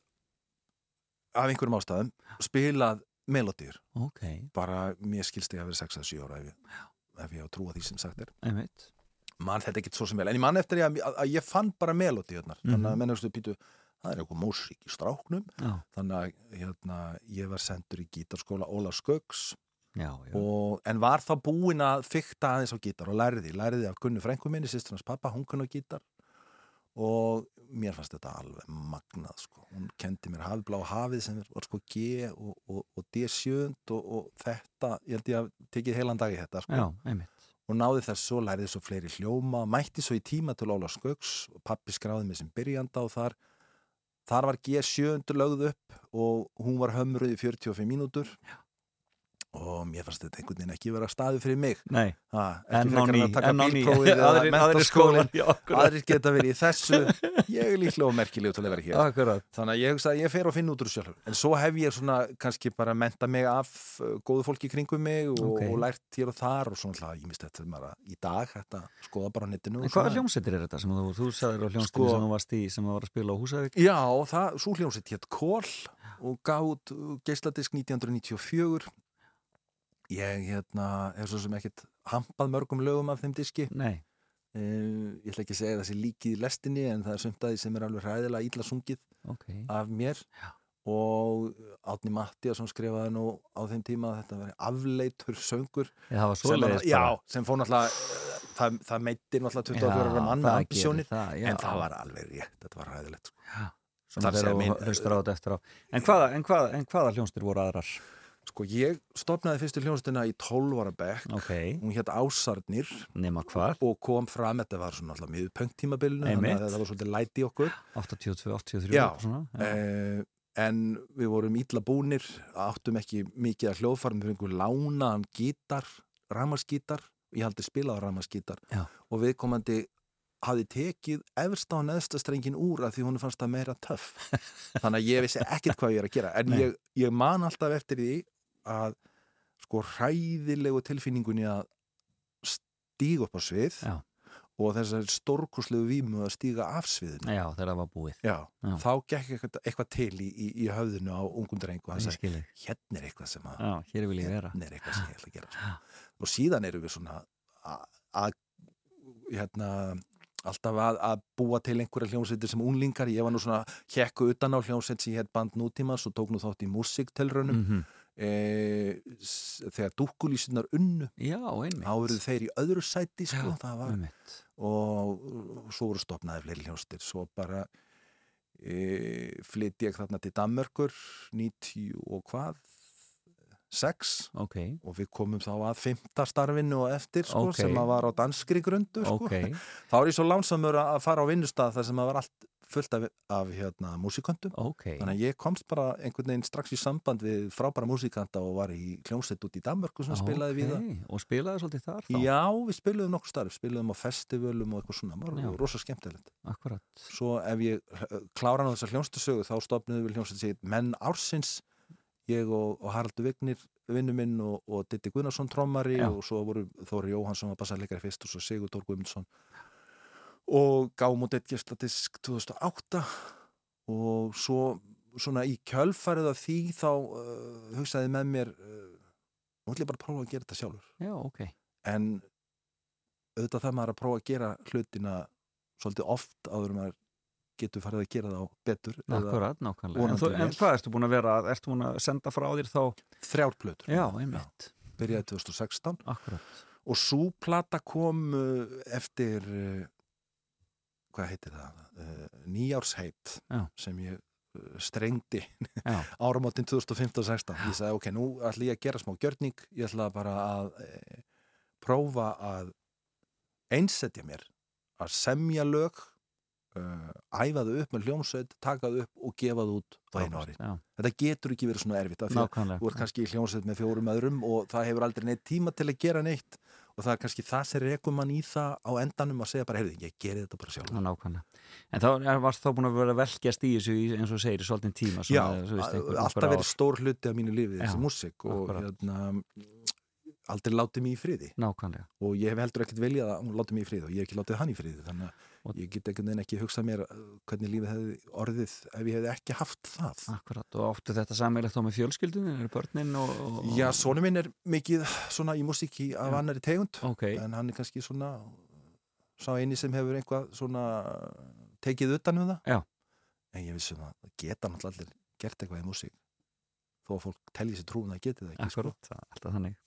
af einhverjum ástæðum spilað melodíur Ok, bara mér skilst ég að vera 6 eða 7 ára ef ég, ef ég á trúa því sem sagt er. Einmitt. Mann þetta ekkert svo sem vel, en ég mann eftir að, að, að ég fann bara melodíurnar þannig Mhm. að menn hefstu pítu, það er eitthvað músík í stráknum. Já, þannig að hérna, ég var sendur í gítarskóla Óla og, en var þá búinn að fykta aðeins á gítar og lærði, lærði af Gunni frænku minni, sýstur hans pappa, hún kunni á gítar. Og mér fannst þetta alveg magnað sko, hún kendi mér hafblá hafið sem var sko G og, og, og D7 og, og þetta, ég held ég að tekið heilan dag í þetta sko. Já, og náði þess svo, lærði svo fleiri hljóma mætti svo í tíma til Óla Skauks og pappi skráði mig sem byrjanda og þar þar var G7 lögð upp og hún var hömruð í 45 mínútur og mér fannst þetta einhvern veginn ekki vera staði fyrir mig. Nei, ha, en ekki á ný, en að taka en á ný Aðrir, akkurat aðrir geta verið í þessu. Ég er líklega og merkilegu til að vera hér. Akkurat, þannig að ég hugsa að ég fer og finna út úr sjálfur. En svo hef ég svona kannski bara menta mig af uh, góðu fólki kringum mig og, Ok. og lært hér og þar og svona alltaf, ég misti þetta bara í dag þetta skoða bara á netinu en hvaða svona. hljómsveitir er þetta sem þú, þú sagðir á hljómsveitir Sko- sem þú varst í sem þú var að spila á Húsavík? Já, það, svo hljómsveit hétt Kól og gátt geisladisk 1994 ég hérna er svo sem ekkert hampað mörgum lögum af þeim diski Nei, uh, ég ætla ekki að segja þessi líkið í lestinni en það er að því sem er alveg hræðilega illa sungið ok af mér Já. og Átni Mattiasson skrifaði nú á þeim tíma að þetta veri afleitur söngur var sem, já, sem fór náttúrulega eh, það, það meittir náttúrulega 24 ára Já, manna ambisjónir já. en það var alveg rétt, þetta var ræðilegt sko. Segja þegar mín- þú hlustar á þetta eftir á En hvaða, en hvaða, en hvaða hljómsveitir voru aðrar? Sko ég stopnaði fyrstu hljónstina í 12 ára bekk. Ok, hún hétt Ásarnir. Og kom fram, þetta var svona alltaf miður pöngtímabilinu, Einmitt. þannig að það var svolítið læti okkur. 82, 83 Já, svona, eh, en við vorum ítla búnir áttum ekki mikið að hljóðfarum við fengum lánaðan gítar ramaskítar, ég haldi spilað ramaskítar Já. og viðkomandi hafði tekið efst á neðsta strengin úr að því hún fannst það meira töff. Þannig að ég vissi ekkert hvað ég er að gera. En ég, ég man alltaf eftir því að sko hræðilegu tilfinningunni að stíga upp á svið Já. og þessar stórkurslegu vímu að stíga af sviðinu Já, þegar það var búið Já, Já. þá gekk eitthvað, eitthvað til í, í, í höfðinu á ungum dreng og hann sagði, hérna er eitthvað sem að hér hérna er eitthvað sem ég ætla að gera og síðan erum við svona að- hérna alltaf að, að búa til einhverja hljómsveitir sem unlingar, ég var nú svona hjekku utan á hljómsveit sem ég heit band nútímas og tók nú þátt í músiktelrönum mm. Mhm. E, þegar dúkkulísunar unnu Já, þá eru þeir í öðru sæti sko, Já, var einmitt. og svo voru stopnaði fleiri hljónstir svo bara e, flytti ég þarna til Danmörkur 90 og hvað? 6 Ok, og við komum þá að fymta starfinu og eftir sko, Ok. sem að var á danskri grundu sko. ok. Þá er ég svo lánsamur að fara á vinnustað þar sem að var allt fullt af, af hérna, músikantum Ok, þannig að ég komst bara einhvern veginn strax í samband við frábæra músikanta og var í hljómsveit út í Danmörku sem spilaði við það Og spilaði svolítið þar þá? Já, við spiluðum nokkuð starf, spiluðum á festivalum og eitthvað svona, það var rosa skemmtilegt. Akkurat. Svo ef ég uh, klára á þessar hljónstusögu þá stopnum við hljónstus sig menn ársins ég og, og Haraldur Vignir vinnu minn og, og Ditti Gunnarsson trommari Já. og svo voru Þóri Jóhansson var bassarleikari fyrst og svo Sigur Tór Guðmundsson og gáum út eitt gæsladisk 2008 og svo svona í kjölfarið af því þá uh, hugsaði með mér uh, nú ætlum ég bara að prófa að gera þetta sjálfur Já, ok en auðvitað það maður að prófa að gera hlutina svolítið oft áður en maður getur farið að gera það á betur eða Akkurat, nákvæmlega. En, þú, en hvað ertu búin að vera, ertu búin að senda frá þér þá? þrjár plötur Já, einmitt. byrjaði 2016 Akkurat. og svo plata kom uh, eftir hvað heitir það? Uh, nýjársheit Já. sem ég strengdi Já, áramótin 2015-16 ég sagði ok, nú ætla ég að gera smá gjörning. Ég ætla bara að e, prófa að einsetja mér að semja lög uh, æfa þau upp með hljómsveit taka þau upp og gefa þau út á einu ári. Já, þetta getur ekki verið svona erfitt þú ert kannski í hljómsveit með fjórum öðrum og það hefur aldrei neitt tíma til að gera neitt og það er kannski það sem rekum mann í það á endanum að segja bara, heyrðu, ég geri þetta bara sjálf Já, nákvæmlega. En þá varst þá búin að vera velkjast í þessu eins og segir svolítinn tíma. Já, alltaf verið stór hluti af mínu lífi Já, þessi músík og hérna, aldrei látið mig í friði. Nákvæmlega. og ég hef heldur ekkert viljað að hún látið mig í friði og ég hef ekki látið hann í friði þannig að ég get einhvern veginn ekki hugsað mér uh, hvernig lífið hefði orðið ef ég hefði ekki haft það Akkurat. Og áttu þetta sammeilegt þá með fjölskyldunni, er börnin og... og Já, sonu minn er mikið svona í músíki af annari tegund Ok, en hann er kannski svona sá eini sem hefur einhvað svona tekið utan um það Já. en ég vissum að það geta náttúrulega allir gert eitthvað í músík þó að fólk telji sér trúin að það geti það ekki sko. akkurat, það er alltaf þannig.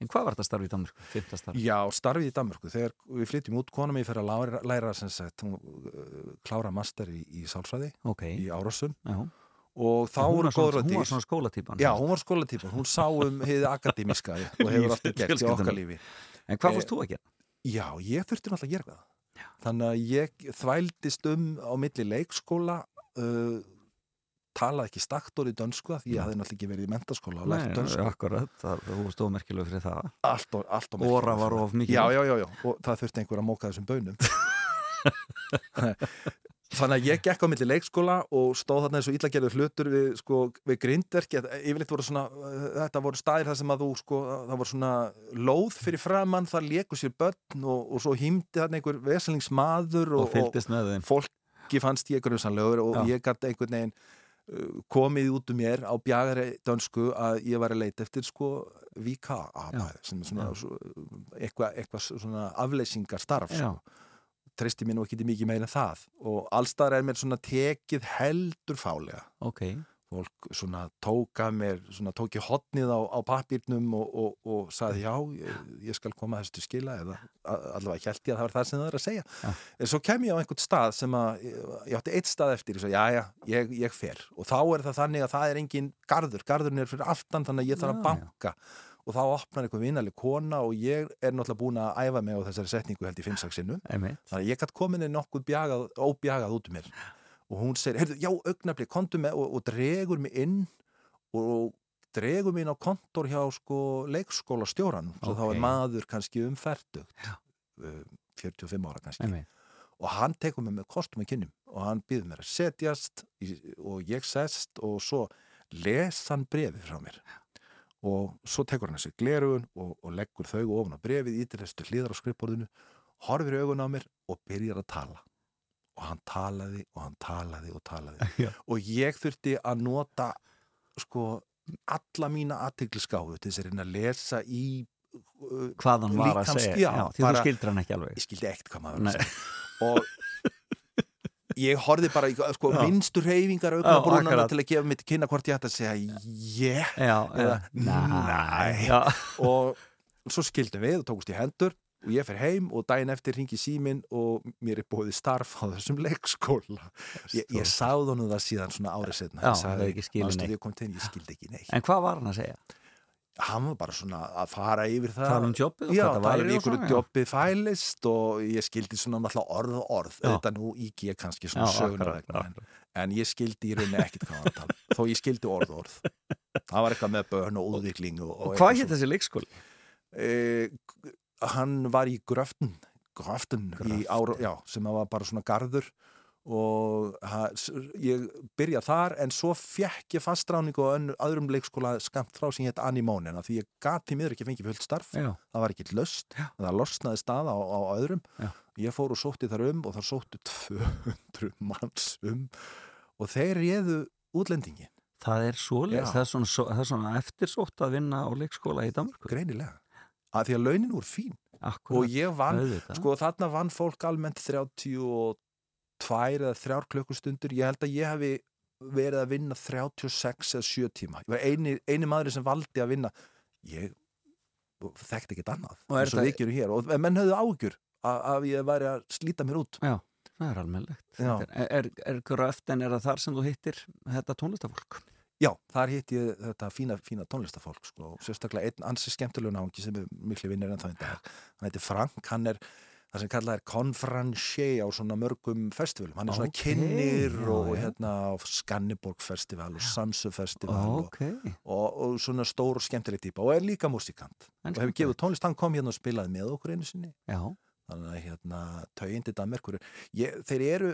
En hvað var þetta starf í Danmörku? Starf? Já, starfið í Danmörku þegar við flytjum út, kona mig fyrir að læra, læra sagt, hún uh, klára master í, í sálfræði Ok, í Árásun já. og þá voru var svona- góður Hún var svona skólatýpan. Já, hún var skólatýpan, hún sá um heiði akademiska og hefur alltaf gert í okkar lífi En hvað Eh, fórst þú að gera? Já, ég þurfti náttúrulega að gera það. Þannig að ég þvældist um á milli leikskóla, uh, talaði ekki staktor í dönsku því ég hafði náttúrulega ekki verið í mentaskóla og lært dönsku. akkurat, það, þú varst ómerkilega fyrir það. Allt og, allt og Óra var of mikið. Já, já, já, já, og það þurfti einhver að móka þessum bönum. Þannig að ég gekk á milli leikskóla og stóð þarna eins og illagerður hlutur við, sko, við grindverki, yfirleitt voru svona, þetta voru staðir þar sem að þú, sko, það voru svona lóð fyrir framann, það leku sér börn og, og svo hýmdi þarna einhver veselingsmaður Og og, fólki fannst ég grunsanlegur og Já. ég gæti einhvern veginn komið út um mér á bjagari dönsku að ég var að leita eftir sko vika sem er svona, svo, eitthvað, eitthvað svona afleysingar starf sko. treysti mér nú ekki mikið meina það. Og allstaðar er mér svona tekið heldur fálega. Ok, fólk svona tóka mér svona tók ég hotnið á, á pappírnum og, og, og saði já, ég, ég skal koma þessu til skila eða allavega held ég að það var það sem það er að segja. Já. en svo kem ég á einhvern stað sem að ég, átti eitt stað eftir, ég svo, já já, ég, ég fer. Og þá er það þannig að það er engin garður, garðurinn er fyrir aftan þannig að ég þarf að banka. Og þá opnar einhver vinaleg kona og ég er náttúrulega búin að æfa mig á þessari setningu held í 5-6 sinnum. Einmitt. þannig að ég gætt komin inn nokkuð bjagað, óbjagað út um mér og hún segir, heyrðu, já, augnablik, kontu með og, og dregur mig inn og dregur mig inn á kontor hjá sko leikskóla stjóran svo þá er maður kannski um færtugt uh, 45 ára kannski. Einmitt. og hann tekur mig með kostum í kynnum og hann býður mér að setjast og ég sest og svo les hann brefið frá mér. Og svo tekur hann þessi glerugun og, og leggur þau ofan á brefið ítir þessu hlýðar á skrifborðinu horfir augun á mér og byrjar að tala og hann talaði og hann talaði og talaði Já. og ég þurfti að nota sko alla mína aðtegliskáfu til þess að reyna að lesa í uh, Hvað hann var að segja. já, Já, því bara- þú skildir hann ekki alveg. ég skildi ekkert hvað maður var að segja og ég horfði bara sko, Já. minnstu reyfingar augnabrúnana akkurat. til að gefa mig til kynna hvort ég ætti að segja yeah Eða. Já, og svo skildum við og tókust í hendur og ég fer heim og daginn eftir ringi síminn og mér er bóðið starf á þessum leikskóla. Ég, ég sáð honum það síðan svona árið setna Já, sagði, ég til ég skildi ekki neitt. En hvað var hann að segja? hann var bara svona að fara yfir það. Tala um jobbið og Já, tala um ykkur jobbið fælist og ég skildi svona náttúrulega orð og orð. Þetta nú ík ég kannski svona söguna en, ég skildi í rauninni ekkit hvað hann tala þó ég skildi orð og orð. Það var eitthvað með börn og úðvikling og, Og hvað hétt þessi leikskóli? Hann var í gröftun gröftun í ára, já, sem var bara svona garður og ha, ég byrja þar en svo fekk ég fastráningu á öðrum leikskóla skamt frá sem hétt Animónina því ég gati miður ekki fengið fullt starf. Já, það var ekki löst, það losnaði stað á, á öðrum. Já. ég fór og sótti þar um og þar sóttu 200 manns um og þeir réðu útlendingin það er svoleiðis, Já. það er svona, svona eftirsótt að vinna á leikskóla í Danmarku. greinilega, að því að launin voru fín. Akkurat, og ég vann, sko þarna vann fólk almennt tvær eða þrjár klukkustundur ég held að ég hefði verið að vinna 36 eða 7 tíma. Ég var eini, eini maður sem valdi að vinna. Ég þekkti ekkert annað eins og við gerum hér. Og menn höfðu ágjur að, ég væri að slíta mér út. Já, það er almennlegt. Já. Er, er, er gröft en er það þar sem þú hittir þetta tónlistafólk? Já, þar hitt ég þetta fína, fína tónlistafólk sko, og sérstaklega einn ansi skemmtilegu náungi sem er miklu vinnir en það í dag. Hann heitir Frank, hann er það sem kallað er konferencier á svona mörgum festivalum, hann er svona Ókei, kynir og já. hérna Skanniborg festival og Samsu festival Ok. og, og, og svona stór og skemmtileg típa og er líka músikant. En og hefur gefið tónlist, hann kom hérna og spilaði með okkur einu sinni. Já, þannig að hérna taugindi Danmerkur þeir eru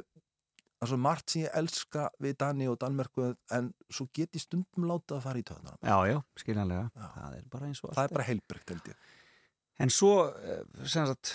það er svo margt sem ég elska við Dani og Danmerku en svo get ég stundum láta að fara í töðnum já, já, skiljanlega. Já. Það er bara eins og allt. það er bara heilbrygt held ég En svo, eh, sem sagt,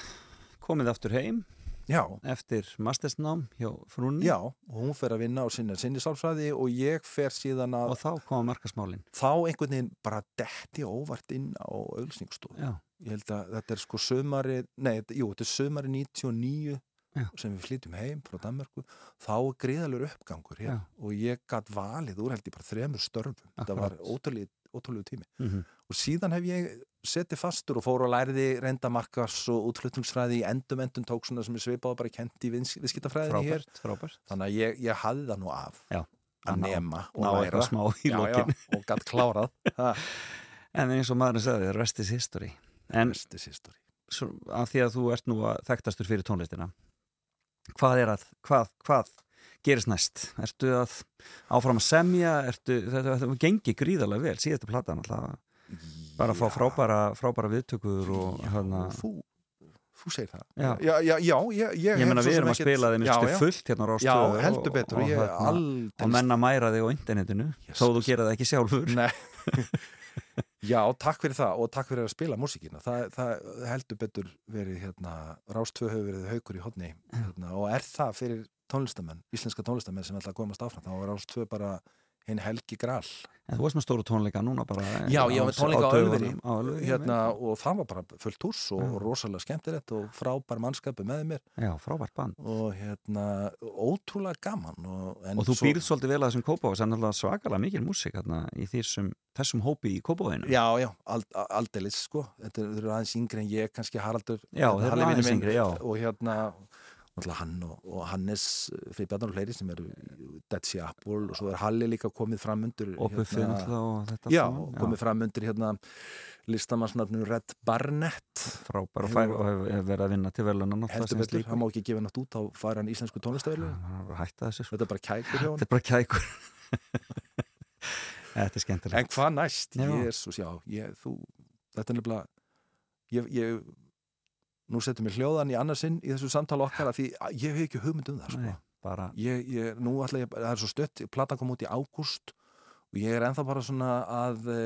komið aftur heim já, eftir mastersnám hjá frúnni já, og hún fer að vinna á sinni sinni sálfræði og ég fer síðan að og þá koma markasmálin. þá einhvern veginn bara detti óvart inn á auðlsningsstofu Já, ég held að þetta er sko sömari nei, jú, þetta er sömari 99 Já. sem við flytjum heim frá Danmarku þá er gríðalur uppgangur hér Já. og ég gatt valið úr held ég bara þremur störfum. Þetta var ótrúlegu tími. Mm og síðan hef ég setið fastur og fór og læriði reynda markas og útflutningsfræði í endum endum tók svona sem ég svipaði bara kent í viðskiptafræðinni hér. Frábært, þannig að ég, ég hafði það nú af Já, að ná- nema og Ná læra. og gatt klárað. En eins og maðurinn sagði, rest is history. En besti history. svo, af því að þú ert nú að þekktastur fyrir tónlistina hvað er að, hvað, hvað gerist næst? Ertu að áfram að semja? Ertu, þetta, þetta gengi gríðarlega vel, síðastu platan alltaf bara að fá Já. frábæra, frábæra viðtökur og Já, hérna þú, segir það Já. já, já, já ég, ég, ég meina við erum að spila þeim já, já. fullt hérna á já, rástöðu heldur betur og, ég hérna, og aldrei menn að mæra þig á internetinu þó þú gera það ekki sjálfur Nei Já, takk fyrir það og takk fyrir að spila músíkina. Það, það heldur betur verið hérna, Rástvö hefur verið haukur í hodni hérna, og er það fyrir tónlistamenn íslenska tónlistamenn sem ætla að komast áfram þá er Rástvö bara hinn helgi gral en þú varst með stóru tónleika núna bara Já, ég var með tónleika á Ölveri hérna, og það var bara fullt hús og, og rosalega skemmtilegt og frábær mannskapu með mér. Já, frábært band. Og hérna, ótrúlega gaman og, og þú svo- býrð svolítið vel að þessum kópavóðs en alltaf svakalega mikil músík hérna, í þessum, þessum hópi í kópavóðinu Já, já, ald, aldeilis sko. Þetta eru- aðeins yngri en ég, kannski Haraldur Já, hérna, þeir eru aðeins yngri, já. Og hérna, náttúrulega hann og, og Hannes fyrir Bjarnar og fleiri sem eru Dead Sea Apple og svo er Halli líka komið fram undir fyrir náttúrulega og þetta Já, komið fram undir hérna listamannsnafnum Red Barnett. Frábær og, fær, og hefur hef verið að vinna til veluna heldur betur, hann má ekki gefa nátt út á fara hann íslensku tónlistöðlu sko. Þetta er bara kækur hjá hann þetta er bara kækur. Þetta er skemmtilegt. En hvað næst? Já. Jésús, já, ég, þú, þetta er nefnilega, ég, ég, nú setjum við hljóðan í annarsinn í þessu samtala okkar að því að ég hef ekki hugmynd um það, sko. Nei, bara, Ég, ég, nú ætla ég, það er svo stött, platan kom út í ágúst og ég er ennþá bara svona að e,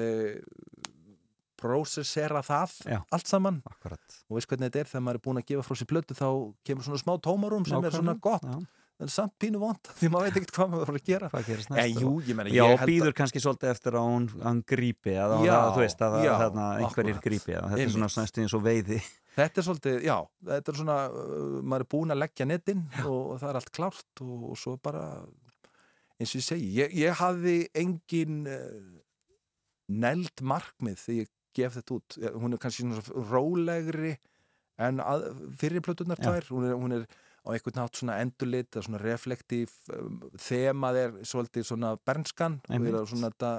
prósessera það Já. allt saman. Akkurat. Og veist hvernig þetta er þegar maður er búin að gefa frá sér plötu þá kemur svona smá tómarum sem er svona gott. já, en samt pínu vond því maður veit ekkert hvað maður var að gera. En jú, ég meina, já, ég held að býður kannski svolítið eftir að hann grípi eða Já, að, þú veist að já, þarna, einhverjir grípi þetta er svona eins og veiði Þetta er svolítið, já, þetta er svona, uh, maður er búin að leggja netinn og, og það er allt klárt og, og svo bara, eins og ég segi, ég, ég hafði engin uh, neld markmið þegar ég gef þetta út. Hún er kannski svona rólegri en að, fyrir plötunar tvær, hún er, hún er á einhvern nátt svona endurlit, eða svona reflektív, um, þemað er svolítið svona bernskan Einmitt. er svona þetta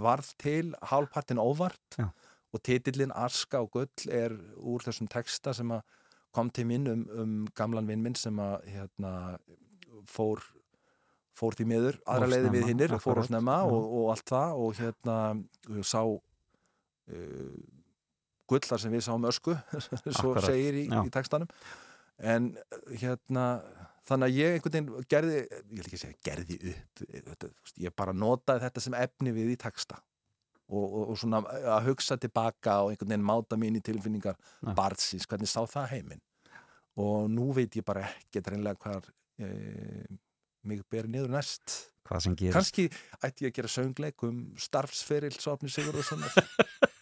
varð til hálfpartin óvart Já. Og titillin Aska og Gull er úr þessum texta sem að kom til minn um, um gamlan vinn minn sem að hérna, fór fór því miður, aðra leiði við hinnir fór á snemma og, og allt það og hérna sá uh, gullar sem við sáum ösku svo Akkurat, segir í, í textanum. En hérna þannig að ég einhvern veginn gerði ég vil ekki segja gerði upp veist, ég bara notaði þetta sem efni við í texta og, og, og svona að hugsa tilbaka og einhvern veginn máta mín í tilfinningar Já. barnsins, hvernig sá það heiminn. Og nú veit ég bara ekki reynlega hvar e, mig ber niður næst. Hvað sem gerist. Kannski ætti ég að gera söngleik um starfsferil Sopni Sigurðarssonar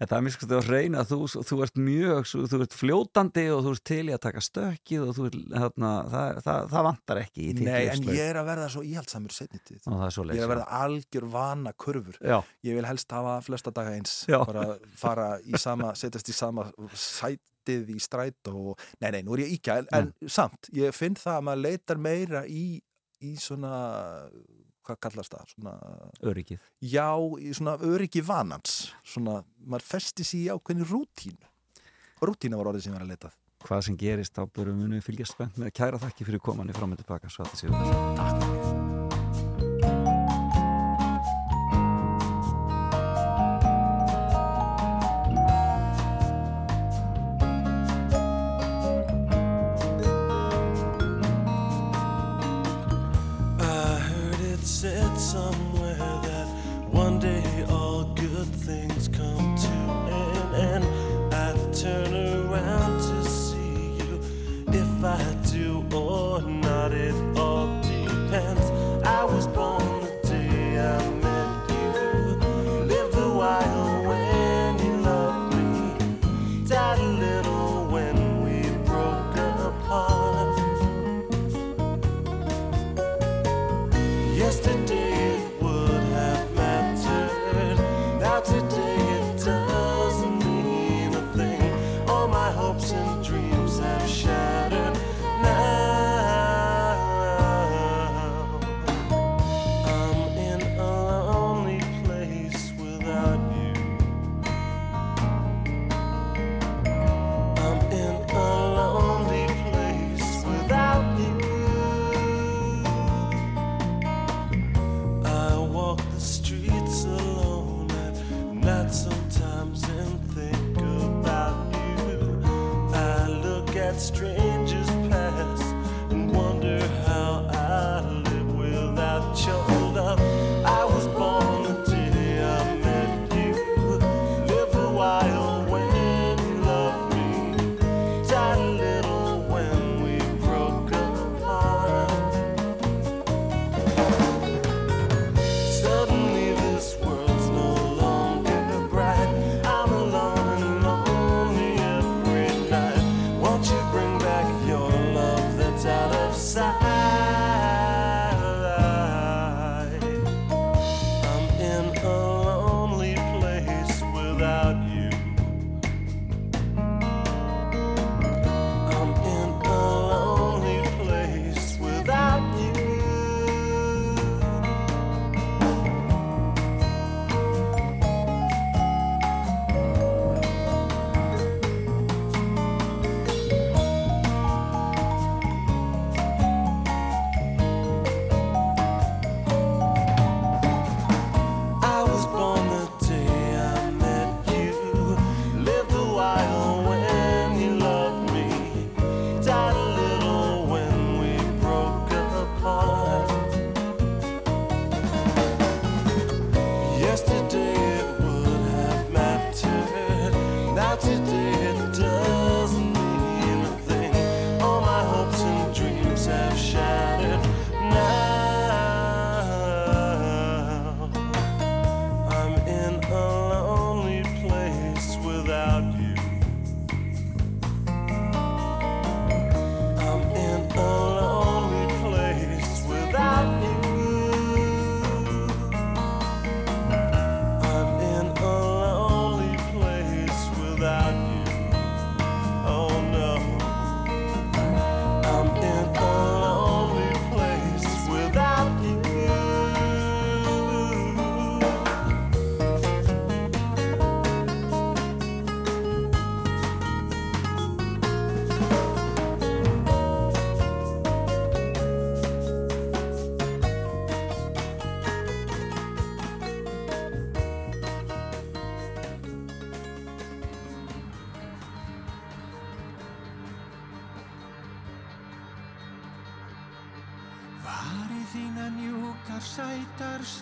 en það er mjög skoðið að reyna þú, þú ert mjög, þú ert fljótandi og þú ert til í að taka stökkið og ert, hérna, það, það, það vantar ekki í tík Nei, en sko. ég er að verða svo íhaldsamur setnitið, ég er að verða algjör vana kurfur, Já. ég vil helst hafa flesta daga eins, Já. bara fara í sama, setjast í sama sæt í stræt og, nei, nei, nú er ég íkjæl en mm. samt, ég finn það að maður leitar meira í, í svona hvað kallast það? Svona, öryggið. Já, svona öryggi vanans. Svona, maður festi sér í ákveðni rútínu. Rútína var orðið sem var að letað. Hvað sem gerist á börum munum fylgjast spennt með kæra þakki fyrir komanni frá með tilbaka svo að það séu þess að. Takk.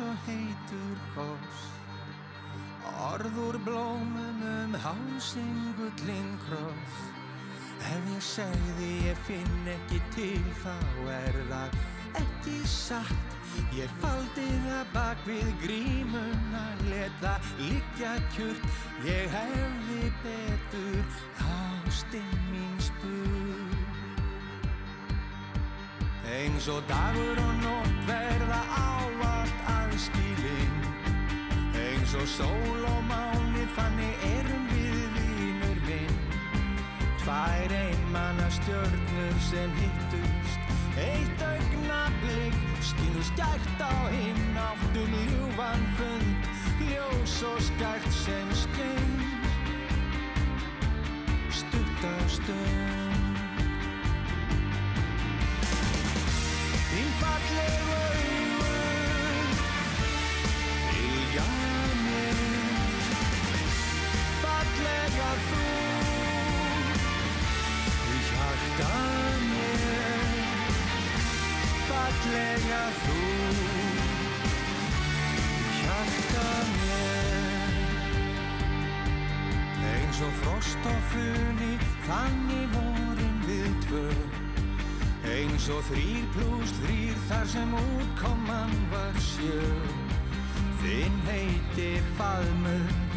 og heitur kós Orður blómunum hálsinn gullinn kross. Ef ég segði ég finn ekki til þá er það ekki satt. Ég faldi það bak við grímun að leta líkja kjört Ég hefði betur ástinn mín spur Eins og dagur og nótt verða á ávart aðskilinn. Eins og sól og máni þannig erum við vinur minn. Tvær einmanna stjörnur sem hittust Eitt augnablík skinu skært á hinn áttum ljúfan fund Ljós og skært sem skein Stutta stund Þín fallegu Eins og þrýr pluss þrýr Þar sem útkoman var sjö Þinn heiti faðmur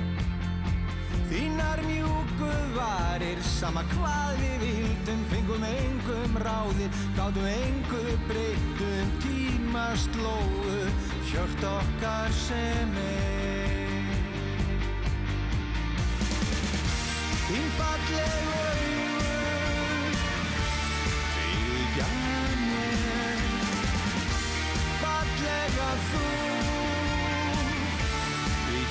Þínar mjúku varir, sama hvað við vildum, fengum engum ráðir, gátum engu breytum, tíma slóu, hjört okkar sem er. Þín fallegu augun, fylgja mér, fallega þú,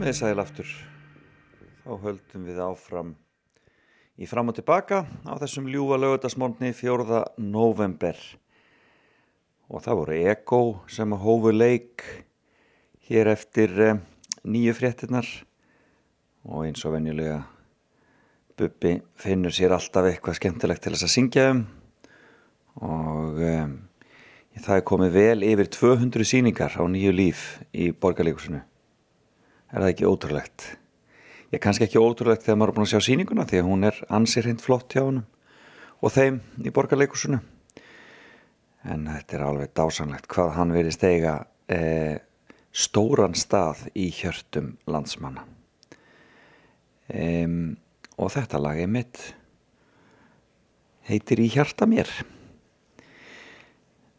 Komið þið sæl aftur. Þá höldum við áfram í fram og tilbaka á þessum ljúfa lögutasmóndni 4. november. Og það voru Eko sem hófu leik hér eftir eh, nýju fréttinnar og eins og venjulega Bubbi finnur sér alltaf eitthvað skemmtilegt til þess að syngja um og um, það er komið vel yfir 200 sýningar á nýju líf í borgarleikusinu. Er það ekki ótrúlegt? Ég kannski ekki ótrúlegt þegar maður er búin að sjá sýninguna því að hún er ansir hreint flott hjá honum og þeim í borgarleikusinu. En þetta er alveg dásanlegt hvað hann verið steiga eh, stóran stað í hjörtum landsmanna. Um, og þetta lag er mitt heitir Í hjarta mér.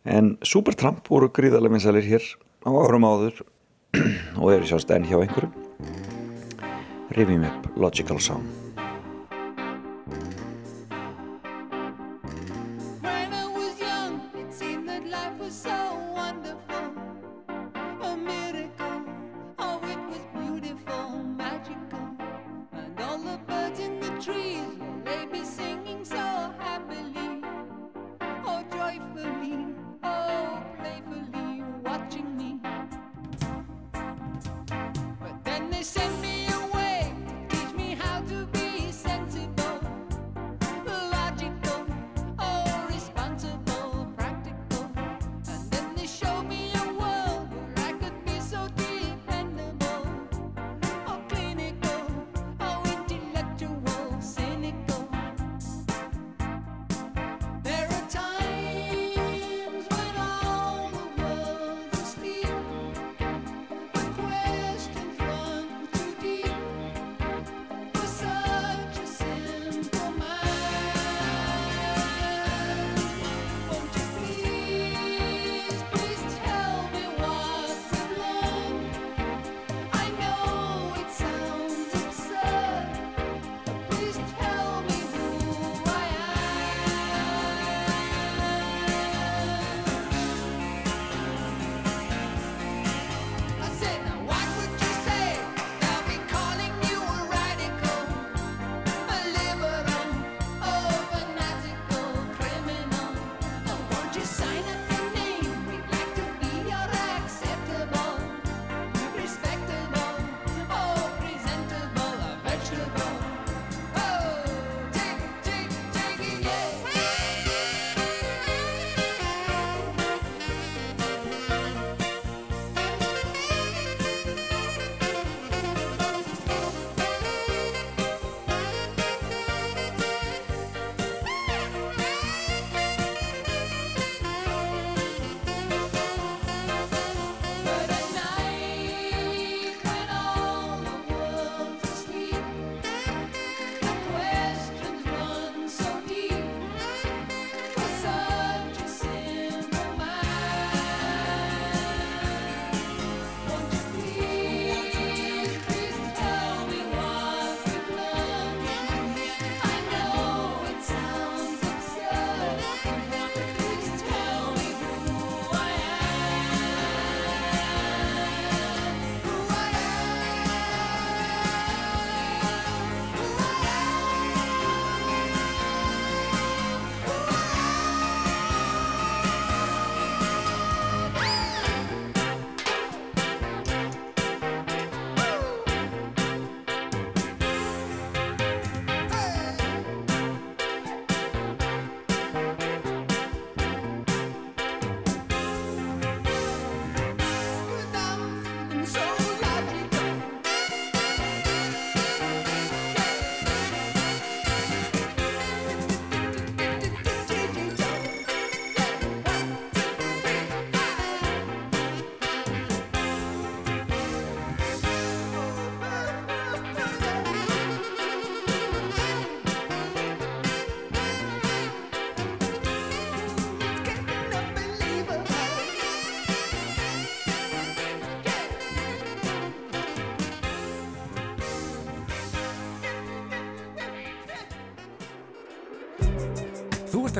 En Supertramp voru gríðarlega minnsalir hér á árum áður og eru sjást enn hjá einhverjum. Rifjum upp Logical Song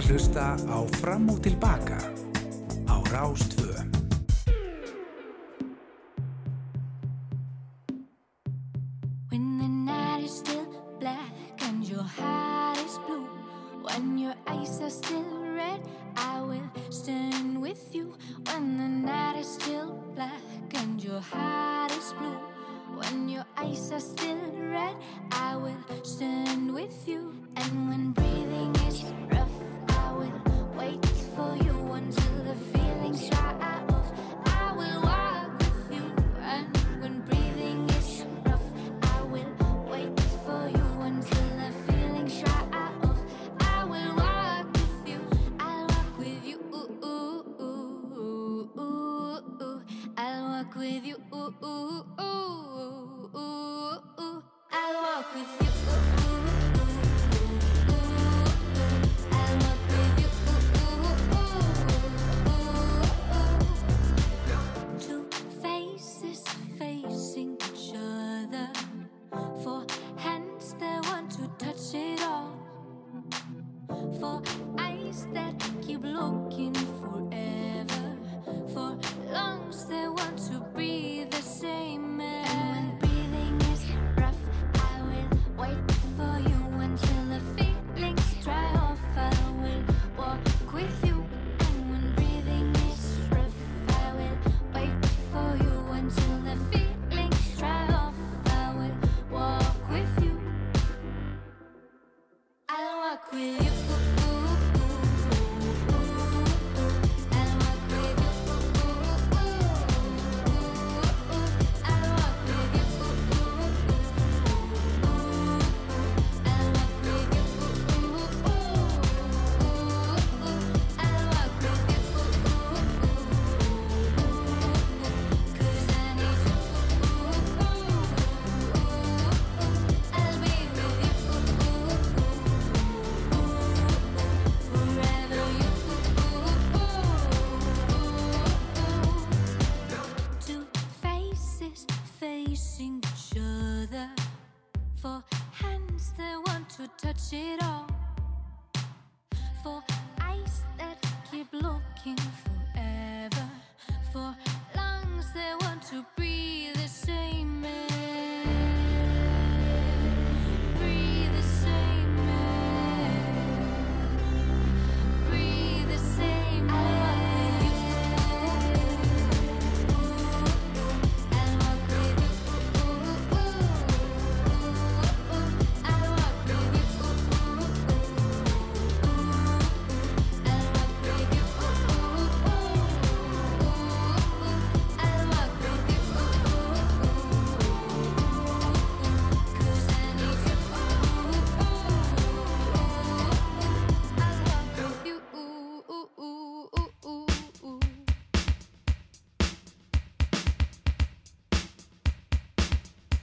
að hlusta á Fram og Tilbaka á Rástvö. When the night is still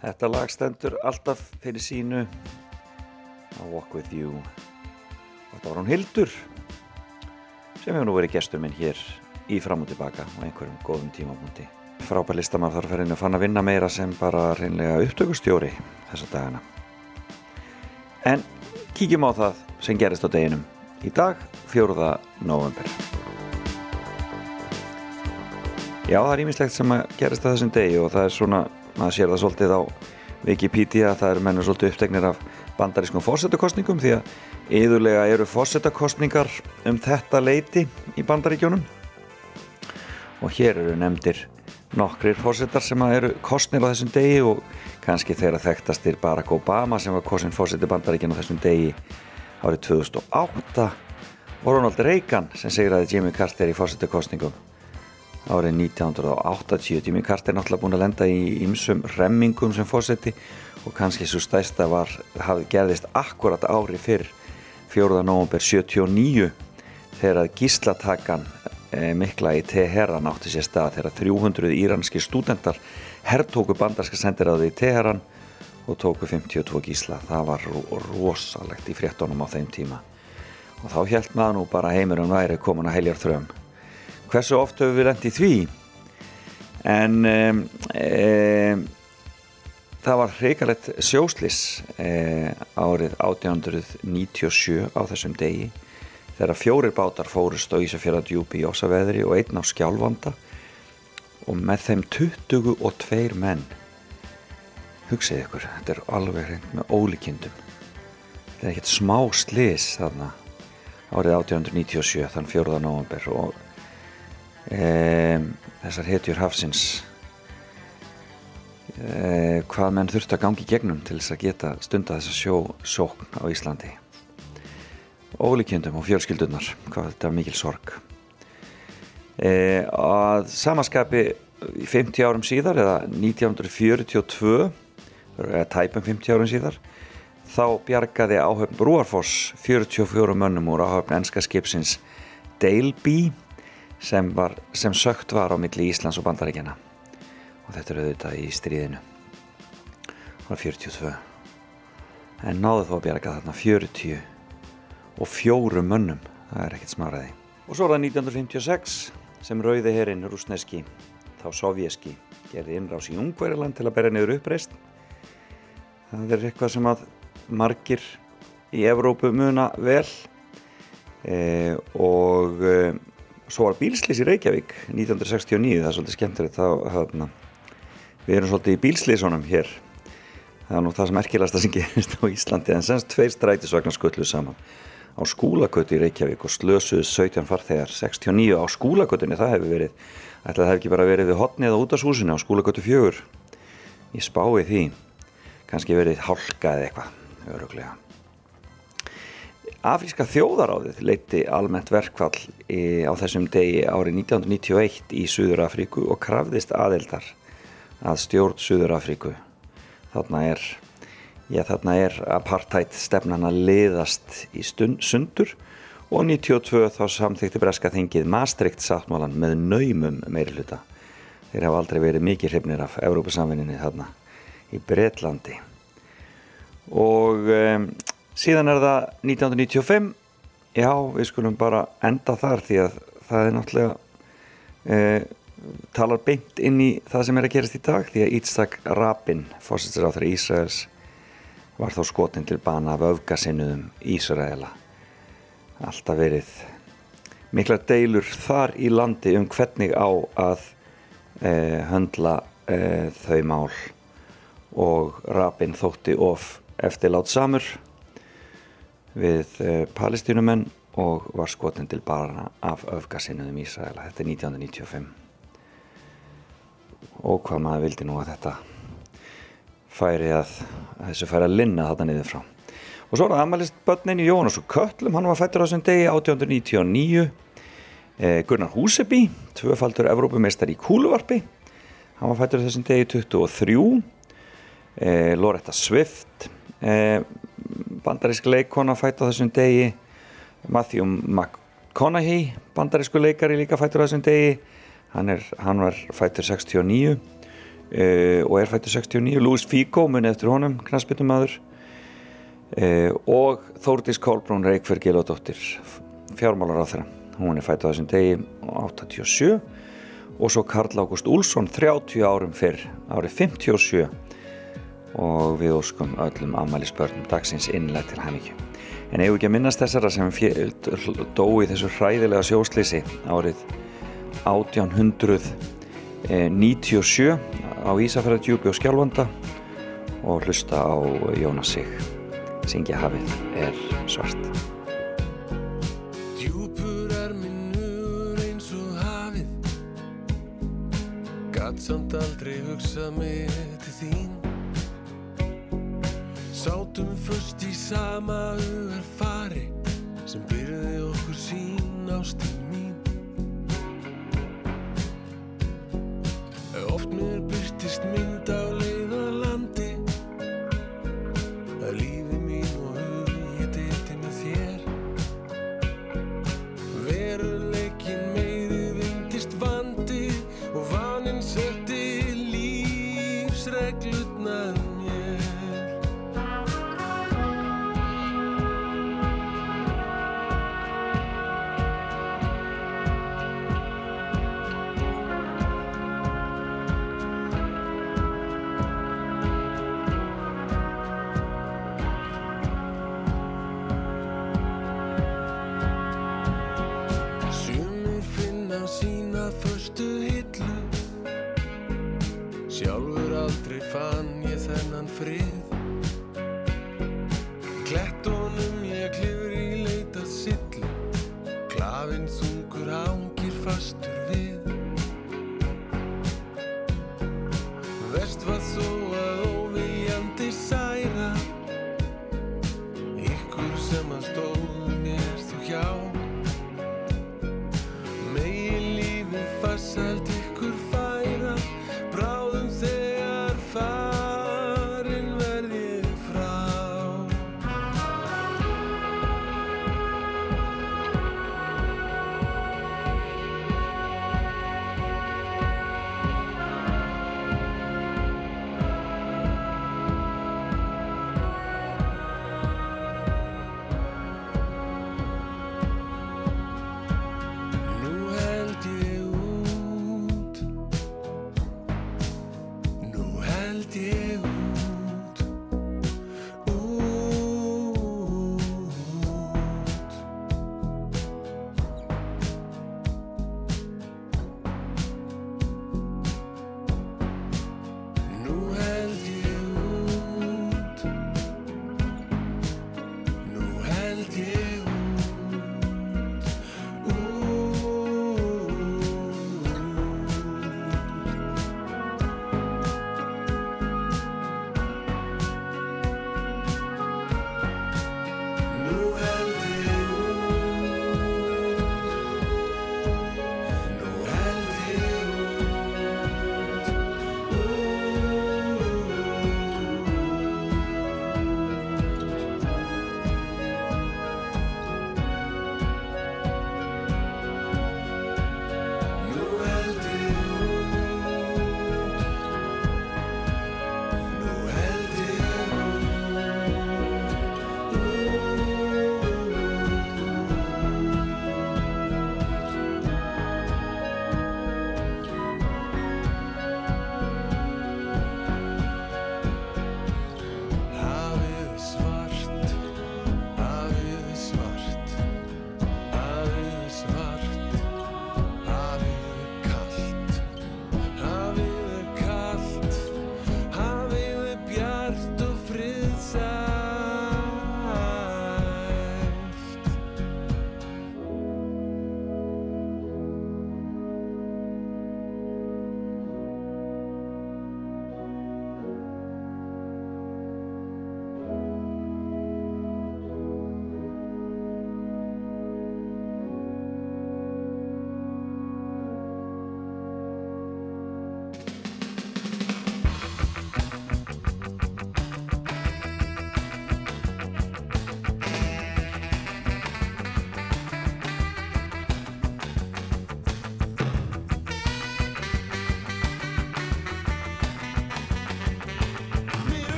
Þetta lag stendur alltaf fyrir sínu. A Walk With You. Og þetta var hún Hildur sem hefur nú verið gestur minn hér í fram og tilbaka á einhverjum góðum tímapunkti. Frábær listamar þarf að fann að vinna meira sem bara reynlega upptökustjóri þessa dagana. En kíkjum á það sem gerist á deginum. Í dag, 4. november Já, það er ímislegt sem að gerist á þessum degi og það er svona, maður sér það svolítið á Wikipedia, það eru mennur svolítið upptegnir af bandarískum fórsetakostningum því að yðurlega eru fórsetakostningar um þetta leiti í bandaríkjónum og hér eru nefndir nokkrir fórsetar sem eru kostnir á þessum degi og kannski þeirra þekktastir Barack Obama sem var kosin fórseti bandaríkjana á þessum degi árið 2008 og Ronald Reagan sem segraði Jimmy Carter í fórsetakostningum árið 1980 Jimmy Carter er náttúrulega búin að lenda í ymsum remmingum sem fórseti og kannski svo stæsta var hafði gerðist akkurat ári fyrr 4. november 79 þegar að gíslatakan e, mikla í Teheran átti sér stað þegar 300 íranski stúdendar herrtóku bandarska sendiráði í Teheran og tóku 52 gísla það var ro rosalegt í fréttonum á þeim tíma og þá held maður nú bara heimurinn væri komin að heljar þröm hversu oft höfum við lent í því en um, um, það var hreikalegt sjóslis um, árið 1897 á þessum degi þegar fjórir bátar fórust á Ísafjörða djúpi í Ósaveðri og einn á skjálfanda og með þeim 22 menn hugsið ykkur, þetta er alveg hreint með ólíkindum þetta er ekkert smá slis þarna árið 1897 þann 4. november og e, þessar hetjur hafsins. E, hvað menn þurftu að gangi gegnum til þess að geta stunda þessa sjó sókn á Íslandi? Ólíkjöndum og fjölskyldunar hvað þetta er mikil sorg. E, að samaskapi 50 árum síðar eða 1942 eða tæpum 50 árum síðar þá bjargaði áhöfn Brúarfoss 44 mönnum úr áhöfn enska skipsins Daleby sem, var, sem sökt var á milli Íslands og Bandaríkjana og þetta er auðvitað í stríðinu. Það var 42 en náðu þó að bjarga þarna 40 og fjórum mönnum. Það er ekkert smáraði og svo er það 1956 sem rauði herinn rúsneski þá sovjeski gerði innrás í Ungveriland til að berja niður uppreist það er eitthvað sem að margir í Evrópu muna vel. E, og svo var bílslýs í Reykjavík 1969, það er svolítið skemmtilegt þá, við erum svolítið í bílslýsunum hér. Það er nú það sem merkilegast sem gerist á Íslandi en semst tveir strætisvagnar skullu saman á skúlakötu í Reykjavík og slösuðu 17 farþegar 69 á skúlakötunni, það hefur verið ætla það hefur ekki bara verið við hotnið á útashúsinu á skúlakötu fjögur. Ég spái því kannski verið hálka eða eitthvað öruglega Afríska þjóðaráðið leiti almennt verkfall í, á þessum degi árið 1991 í Suður Afríku og krafðist aðeldar að stjórn Suður Afríku þarna er já, þarna er apartheid stefnan að liðast í stund, sundur og 92 þá samþykti breska þingið Maastricht sáttmálan með naumum meiri hluta þeir hafa aldrei verið mikið hrifnir af Európa-samvinninni þarna í Breitlandi og um, síðan er það 1995 já við skulum bara enda þar því að það er náttúrulega uh, talar beint inn í það sem er að gerast í dag því að Ítstak Rabin fórsættir á þeirra Ísraels var þá skotin til bana af öfgasinnuðum Ísraela. Alltaf verið miklar deilur þar í landi um hvernig á að uh, höndla uh, þau mál. Og Rabin þótti of eftirlát samur við uh, palestínumenn og var skotin til bara af öfgasinnuðum Ísraela þetta er 1995 og hvað maður vildi nú að þetta færi að, að þessu færi að linna þarna niður frá. Og svo er það amalist börnin í Jónas og Köllum hann var fættur á þessum degi 1899 eh, Gunnar Húseby tvöfaldur Evrópumeistar í Kúluvarpi. Hann var fættur á þessum degi 23 eh, Loretta Swift eh, bandarísk leikona fætt á þessum degi Matthew McConaughey bandarísku leikari líka fættur á þessum degi. Hann, er, hann var fættur 69 uh, og er fættur 69 Louis Figo muni eftir honum knastbyttumadur uh, og Þórdís Kolbrún Reykjörg Gilódóttir fjármálar á þeirra hún er fættur á þessum degi 87 og svo Karl Ágúst Úlsson 30 árum fyrr árið 57 og við óskum öllum afmælisbörnum dagsins innlega til hæmíkju. En eigum ekki að minnast þessara sem dói þessu hræðilega sjóslýsi árið 1897 á Ísafjörðardjúpi og Skjálfanda og hlusta á Jónas Sig. Syngja hafið er svart. Samt aldrei hugsað þín Sátum först í sama hugar fari sem byrði okkur sín ástin mín. Oft mér byrtist mynd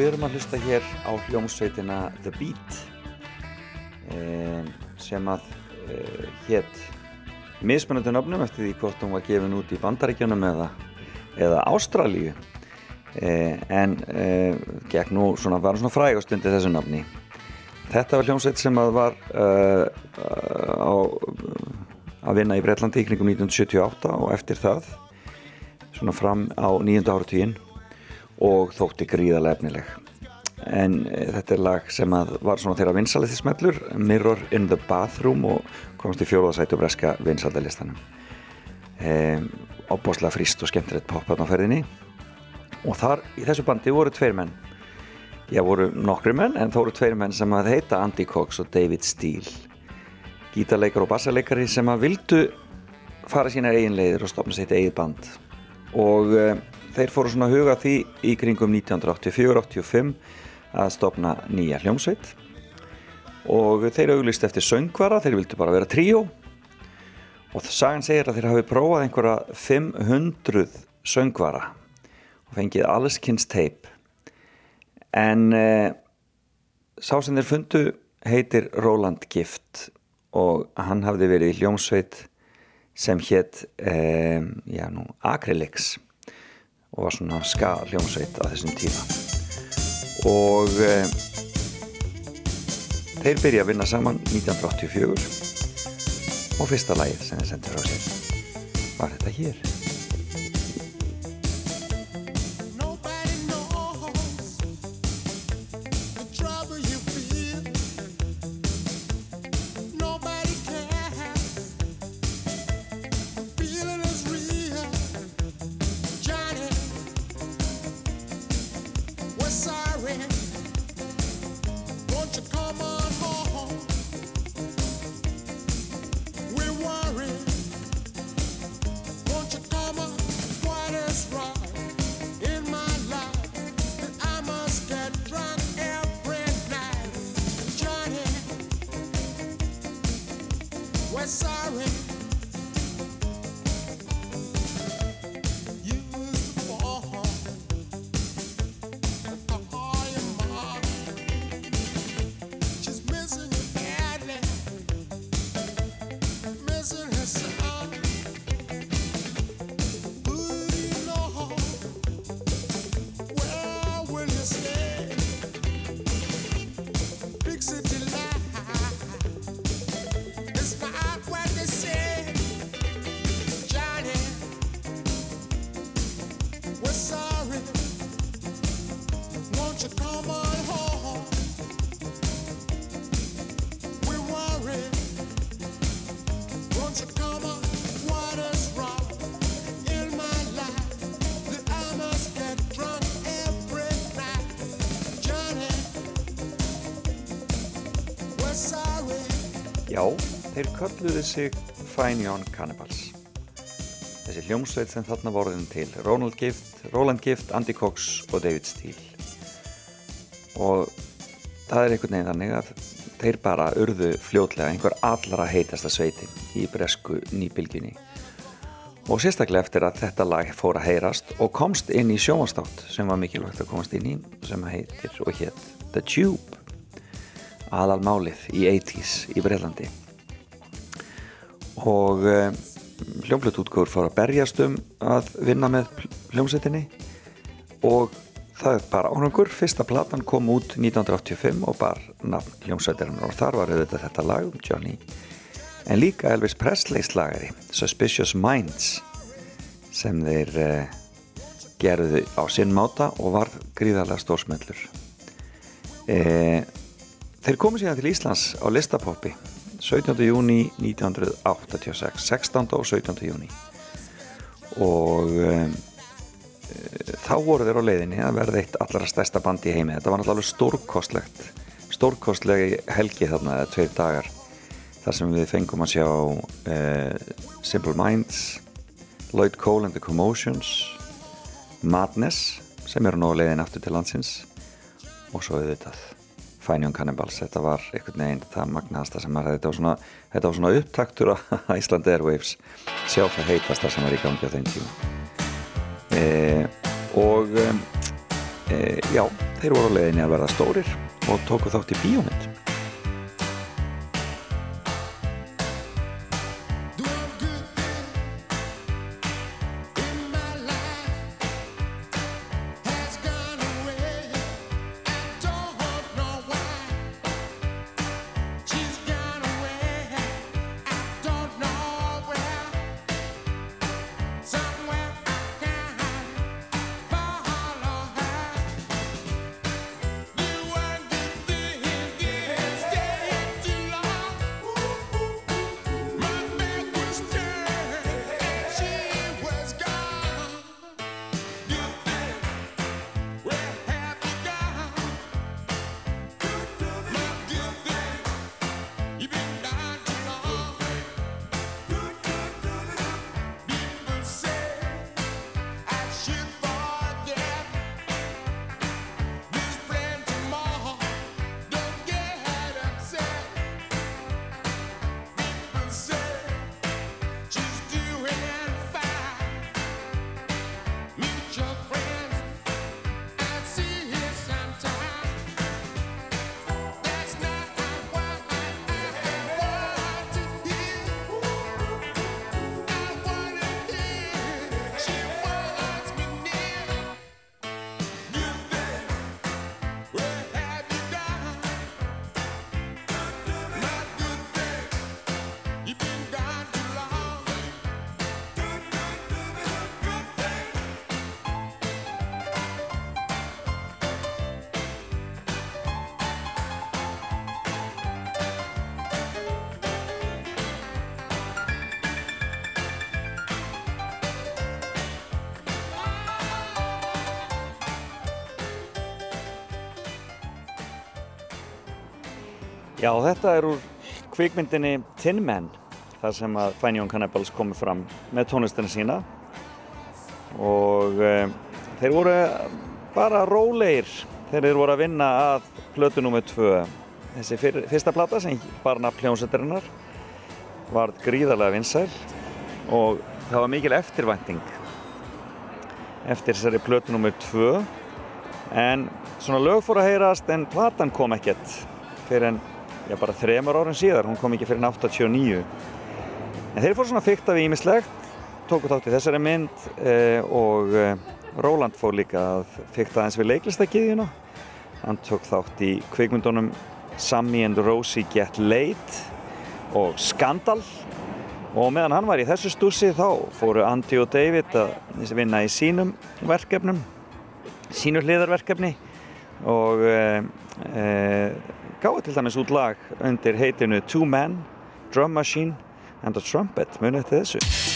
við erum að hlusta hér á hljómsveitina The Beat um, sem að uh, hétt mismunandi nöfnum eftir því hvort hún var gefin út í Bandaríkjunum eða, eða Ástralíu. Eh, en eh, gekk nú svona, var svona frægast undir þessu nafni. Þetta var hljómsveit sem að var uh, á, að vinna í Breitlandi í kringum 1978 og eftir það svona fram á nýjönda áratuginn og þótti gríðarlega efnileg. En e, þetta er lag sem var svona þeirra vinsaliðismellur Mirror in the Bathroom og komst í fjóðarsætu breska vinsaldalistanum e, opbáslega frist og skemmtilegt pop á ferðinni. Og þar í þessu bandi voru tveir menn. Já voru nokkri menn en þá voru tveir menn sem að heita Andy Cox og David Steele. Gítarleikar og bassarleikari sem að vildu fara sína eigin leiðir og stopna sitt eigið band. Og uh, þeir fóru svona huga því í kringum 1984-85 að stopna nýja hljómsveit. Og þeir auglist eftir söngvara, þeir vildu bara vera tríó. Og sagan segir að þeir hafi prófað einhverja 500 söngvara og fengið allskynns teip. En uh, sá sem þeir fundu heitir Roland Gift og hann hafði verið í hljómsveit sem hétt nú Acrylics og var svona ska hljómsveit á þessum tíma. Og um, þeir byrja að vinna saman 1984 og fyrsta lagið sem þeir sendur á sér var þetta hér kölluðu sig Fine Young Cannibals. Þessi hljómsveit sem þarna voruðin til, Ronald Gift, Roland Gift, Andy Cox og David Steele. Og það er einhvern veginn þannig að þeir bara urðu fljótlega einhver allra heitasta sveitin í bresku nýbylginni. Og sérstaklega eftir að þetta lag fór að heyrast og komst inn í sjónvastátt sem var mikilvægt að komast inn í sem heitir og hétt The Tube aðalmálið í 80s í Breitlandi og um, hljómblutútgóður fór að berjast um að vinna með hljómsettinni og það er bara árangur fyrsta platan kom út 1985 og bar nafn hljómsveitarinnar. Og þar var auðvitað þetta lag um Johnny. En líka Elvis Presley slagari Suspicious Minds sem þeir uh, gerðu á sinn máta og var gríðarlega stórsmellur. Eh, Þeir komu síðan til Íslands á listapoppi 17. júni 1986 16. og 17. júni og um, þá voru þeir á leiðinni að verða eitt allra stærsta band í heimi þetta var náttúrulega stórkostlegt stórkostlegi helgi þarna eða tveir dagar þar sem við fengum að sjá uh, Simple Minds Lloyd Cole and the Commotions Madness sem eru nú á leiðin aftur til landsins og svo auðvitað Fine Young Cannibals, þetta var einhvern veginn það magnaðasta sem var, þetta var svona, þetta var svona upptaktur á Iceland Airwaves. Sjá það heitasta sem var í gangi á þeim tíma. E, og e, já, þeir voru á leiðinni að verða stórir og tóku þátt í bíómynd Já, þetta er úr kvikmyndinni Tin Men þar sem að Fine Young Cannibals komu fram með tónlistina sína og e, þeir voru bara rólegir þegar þeir voru að vinna að plötu nr. 2 þessi fyr, fyrsta plata sem bara nafn hljómsveitarinnar var gríðarlega vinsæl og það var mikil eftirvænting eftir þessari plötu nr. 2 en svona lög fór að heyrast en platan kom ekkert fyrir en já, bara þremur árum síðar, hún kom ekki fyrir en 89 en þeir fór svona fyrkt af ímislegt tóku þátt í þessari mynd eh, og eh, Róland fór líka að fyrkt aðeins við leiklistakíðjuna hann tók þátt í kvikmyndunum Sammy and Rosie Get Late og Skandal. Og meðan hann var í þessu stúsi þá fóru Andy og David að vinna í sínum verkefnum sínu hliðarverkefni. Og e, e, gáði til dæmis út lag undir heitinu Two Men, Drum Machine and a Trumpet. Munið til þessu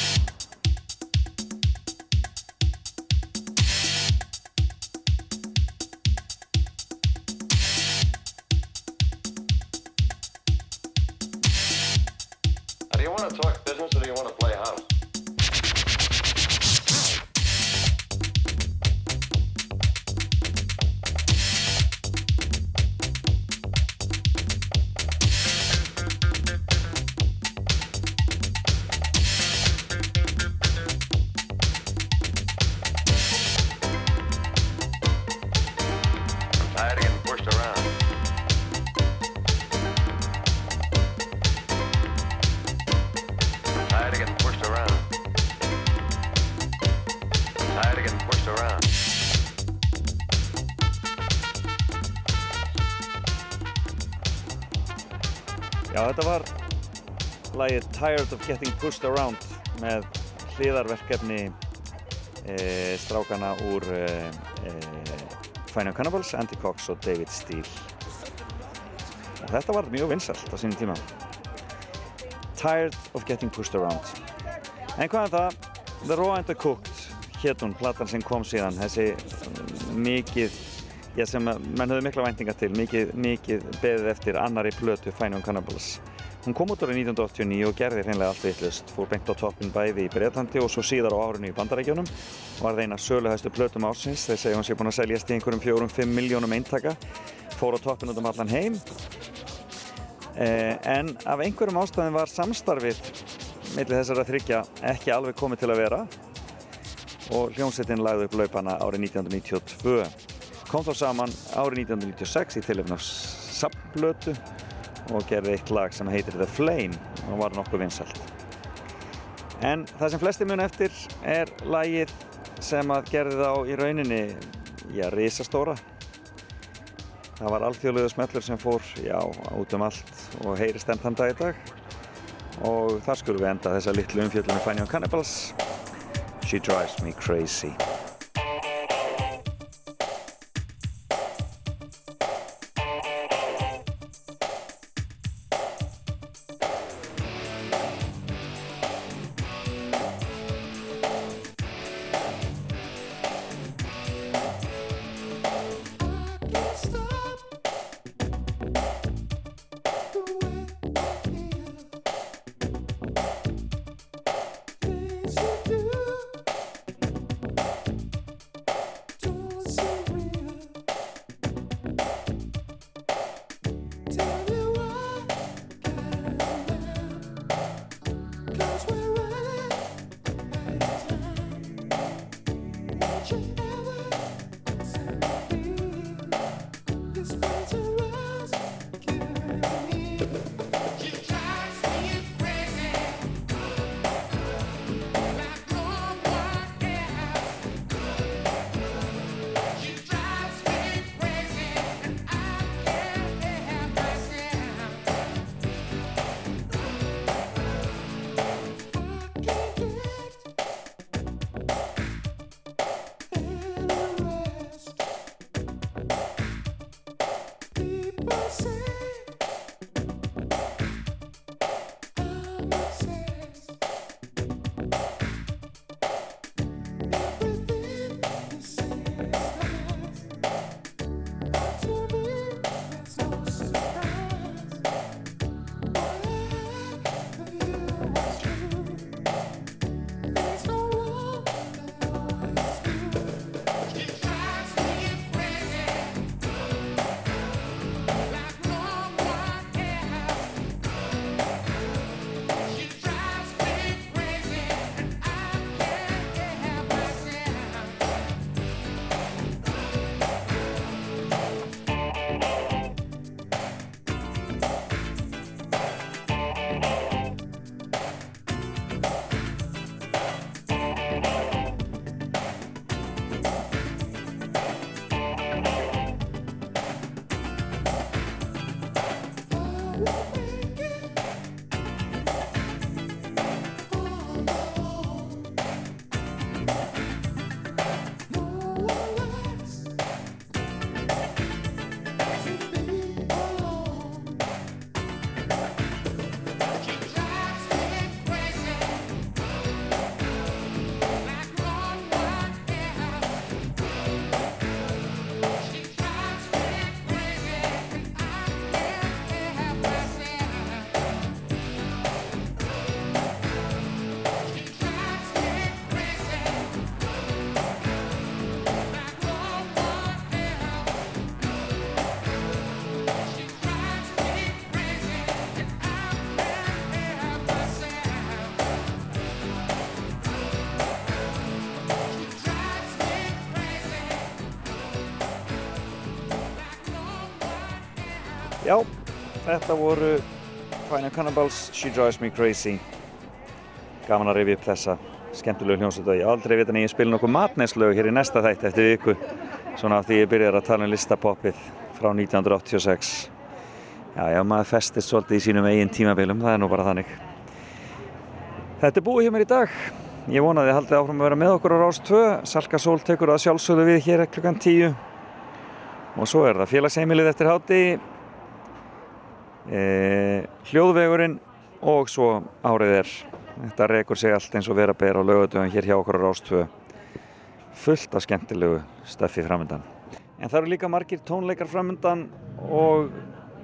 Tired of Getting Pushed Around með hliðarverkefni e, strákana úr e, e, Final Cannibals, Andy Cox og David Steele. Og þetta var mjög vinsalt á sínum tíma. Tired of Getting Pushed Around. En hvað er það? The Raw and the Cooked hétt hún, platan sem kom síðan, þessi mm, mikið Já, sem að menn höfðu mikla væntinga til, mikið, mikið beðið eftir annari plötu Young Cannibals. Hún kom út árið 1989 og gerði hreinlega allt vittlust, fór beint á toppin bæði í Breitlandi og svo síðar á árinu í Bandarækjunum var það eina söluhæstu plötum ársins, þeir segja hún sé búin að seljast í einhverjum fjórum-fimm miljónum eintaka, fór á toppin út um allan heim. Eh, en af einhverjum ástæðin var samstarfið millir þessara þryggja ekki alveg komið til að vera. Og hljómsettin lagði upp laupana árið 1992 kom þá saman árið 1996 í tilefn af samplötu og gerði eitt lag sem heitir The Flame og var nokkuð vinsalt. En það sem flesti mun eftir er lagið sem að gerði þá í rauninni, já, risastóra. Það var alþjóðlega smellur sem fór, já, út um allt og heyrist enn þann dag í dag. Og þar skulum við enda þessa litlu umfjöldunum Fine Young Cannibals. She drives me crazy. Þetta voru Fine Cannibals, She Drives Me Crazy. Gaman að rifja upp þessa skemmtilegu hljómsveit. Og ég aldrei veit að ég spila nokkuð matneslög hér í næsta þætt eftir viku svona því ég byrjar að tala um listapoppið frá 1986 Já, já, maður festist svolítið í sínum eigin tímabilum, það er nú bara þannig. Þetta er búið hjá mér í dag. Ég vonaði að haldið áfram að vera með okkur á Rás 2 Salka Sól tekur það sjálfsögðu við hér klukkan 10 og svo er það félagsheimilið eftir háti e, hljóðvegurinn og svo árið er. Þetta rekur sig allt eins og vera ber á lögutöðum hér hjá okkur á Rástvö. Fullt af skemmtilegu stöffi framöndan en það eru líka margir tónleikar framöndan og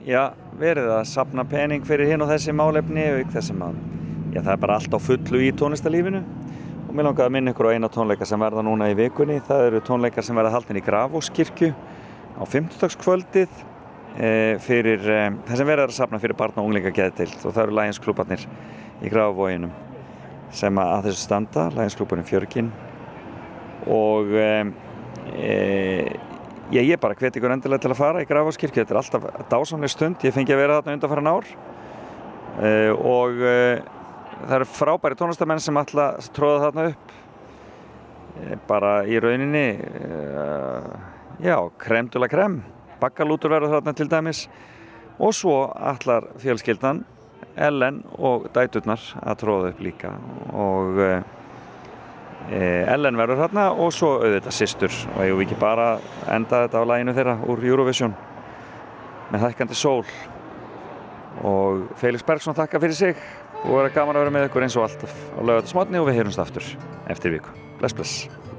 já, verið að sapna pening fyrir hinn og þessi málefni og þessum að já, það er bara allt á fullu í tónlistalífinu og mér langaði að minna ykkur á eina tónleika sem verða núna í vikunni. Það eru tónleikar sem verða haldin í Grafóskirkju á 50. kvöldið fyrir e, það sem verður að sapna fyrir barna og unglinga geðdeild og það eru læginsklúbarnir í Grafavóginum sem að, að þessu standa, læginsklúbarnir Fjörgin og e, ég, ég bara hveti ykkur endilega til að fara í Grafavóskirkju þetta er alltaf dásamlega stund, ég fengi að vera þarna undan farin ár og það eru frábæri tónlistamenn sem alltaf tróða þarna upp. Bara í rauninni já, kremdula krem bakkalútur verður þarna til dæmis. Og svo allar fjölskyldan Ellen og dæturnar að tróða upp líka. Og e, Ellen verður þarna og svo auðvitað sýstur og ég vil ekki bara enda þetta á læginu þeirra úr Eurovision? Með hækkandi sól. Og Felix Bergson þakka fyrir sig. Og verður gaman að vera með ykkur eins og alltaf á lögatarsmotni og við heyrumst aftur eftir viku. Bless bless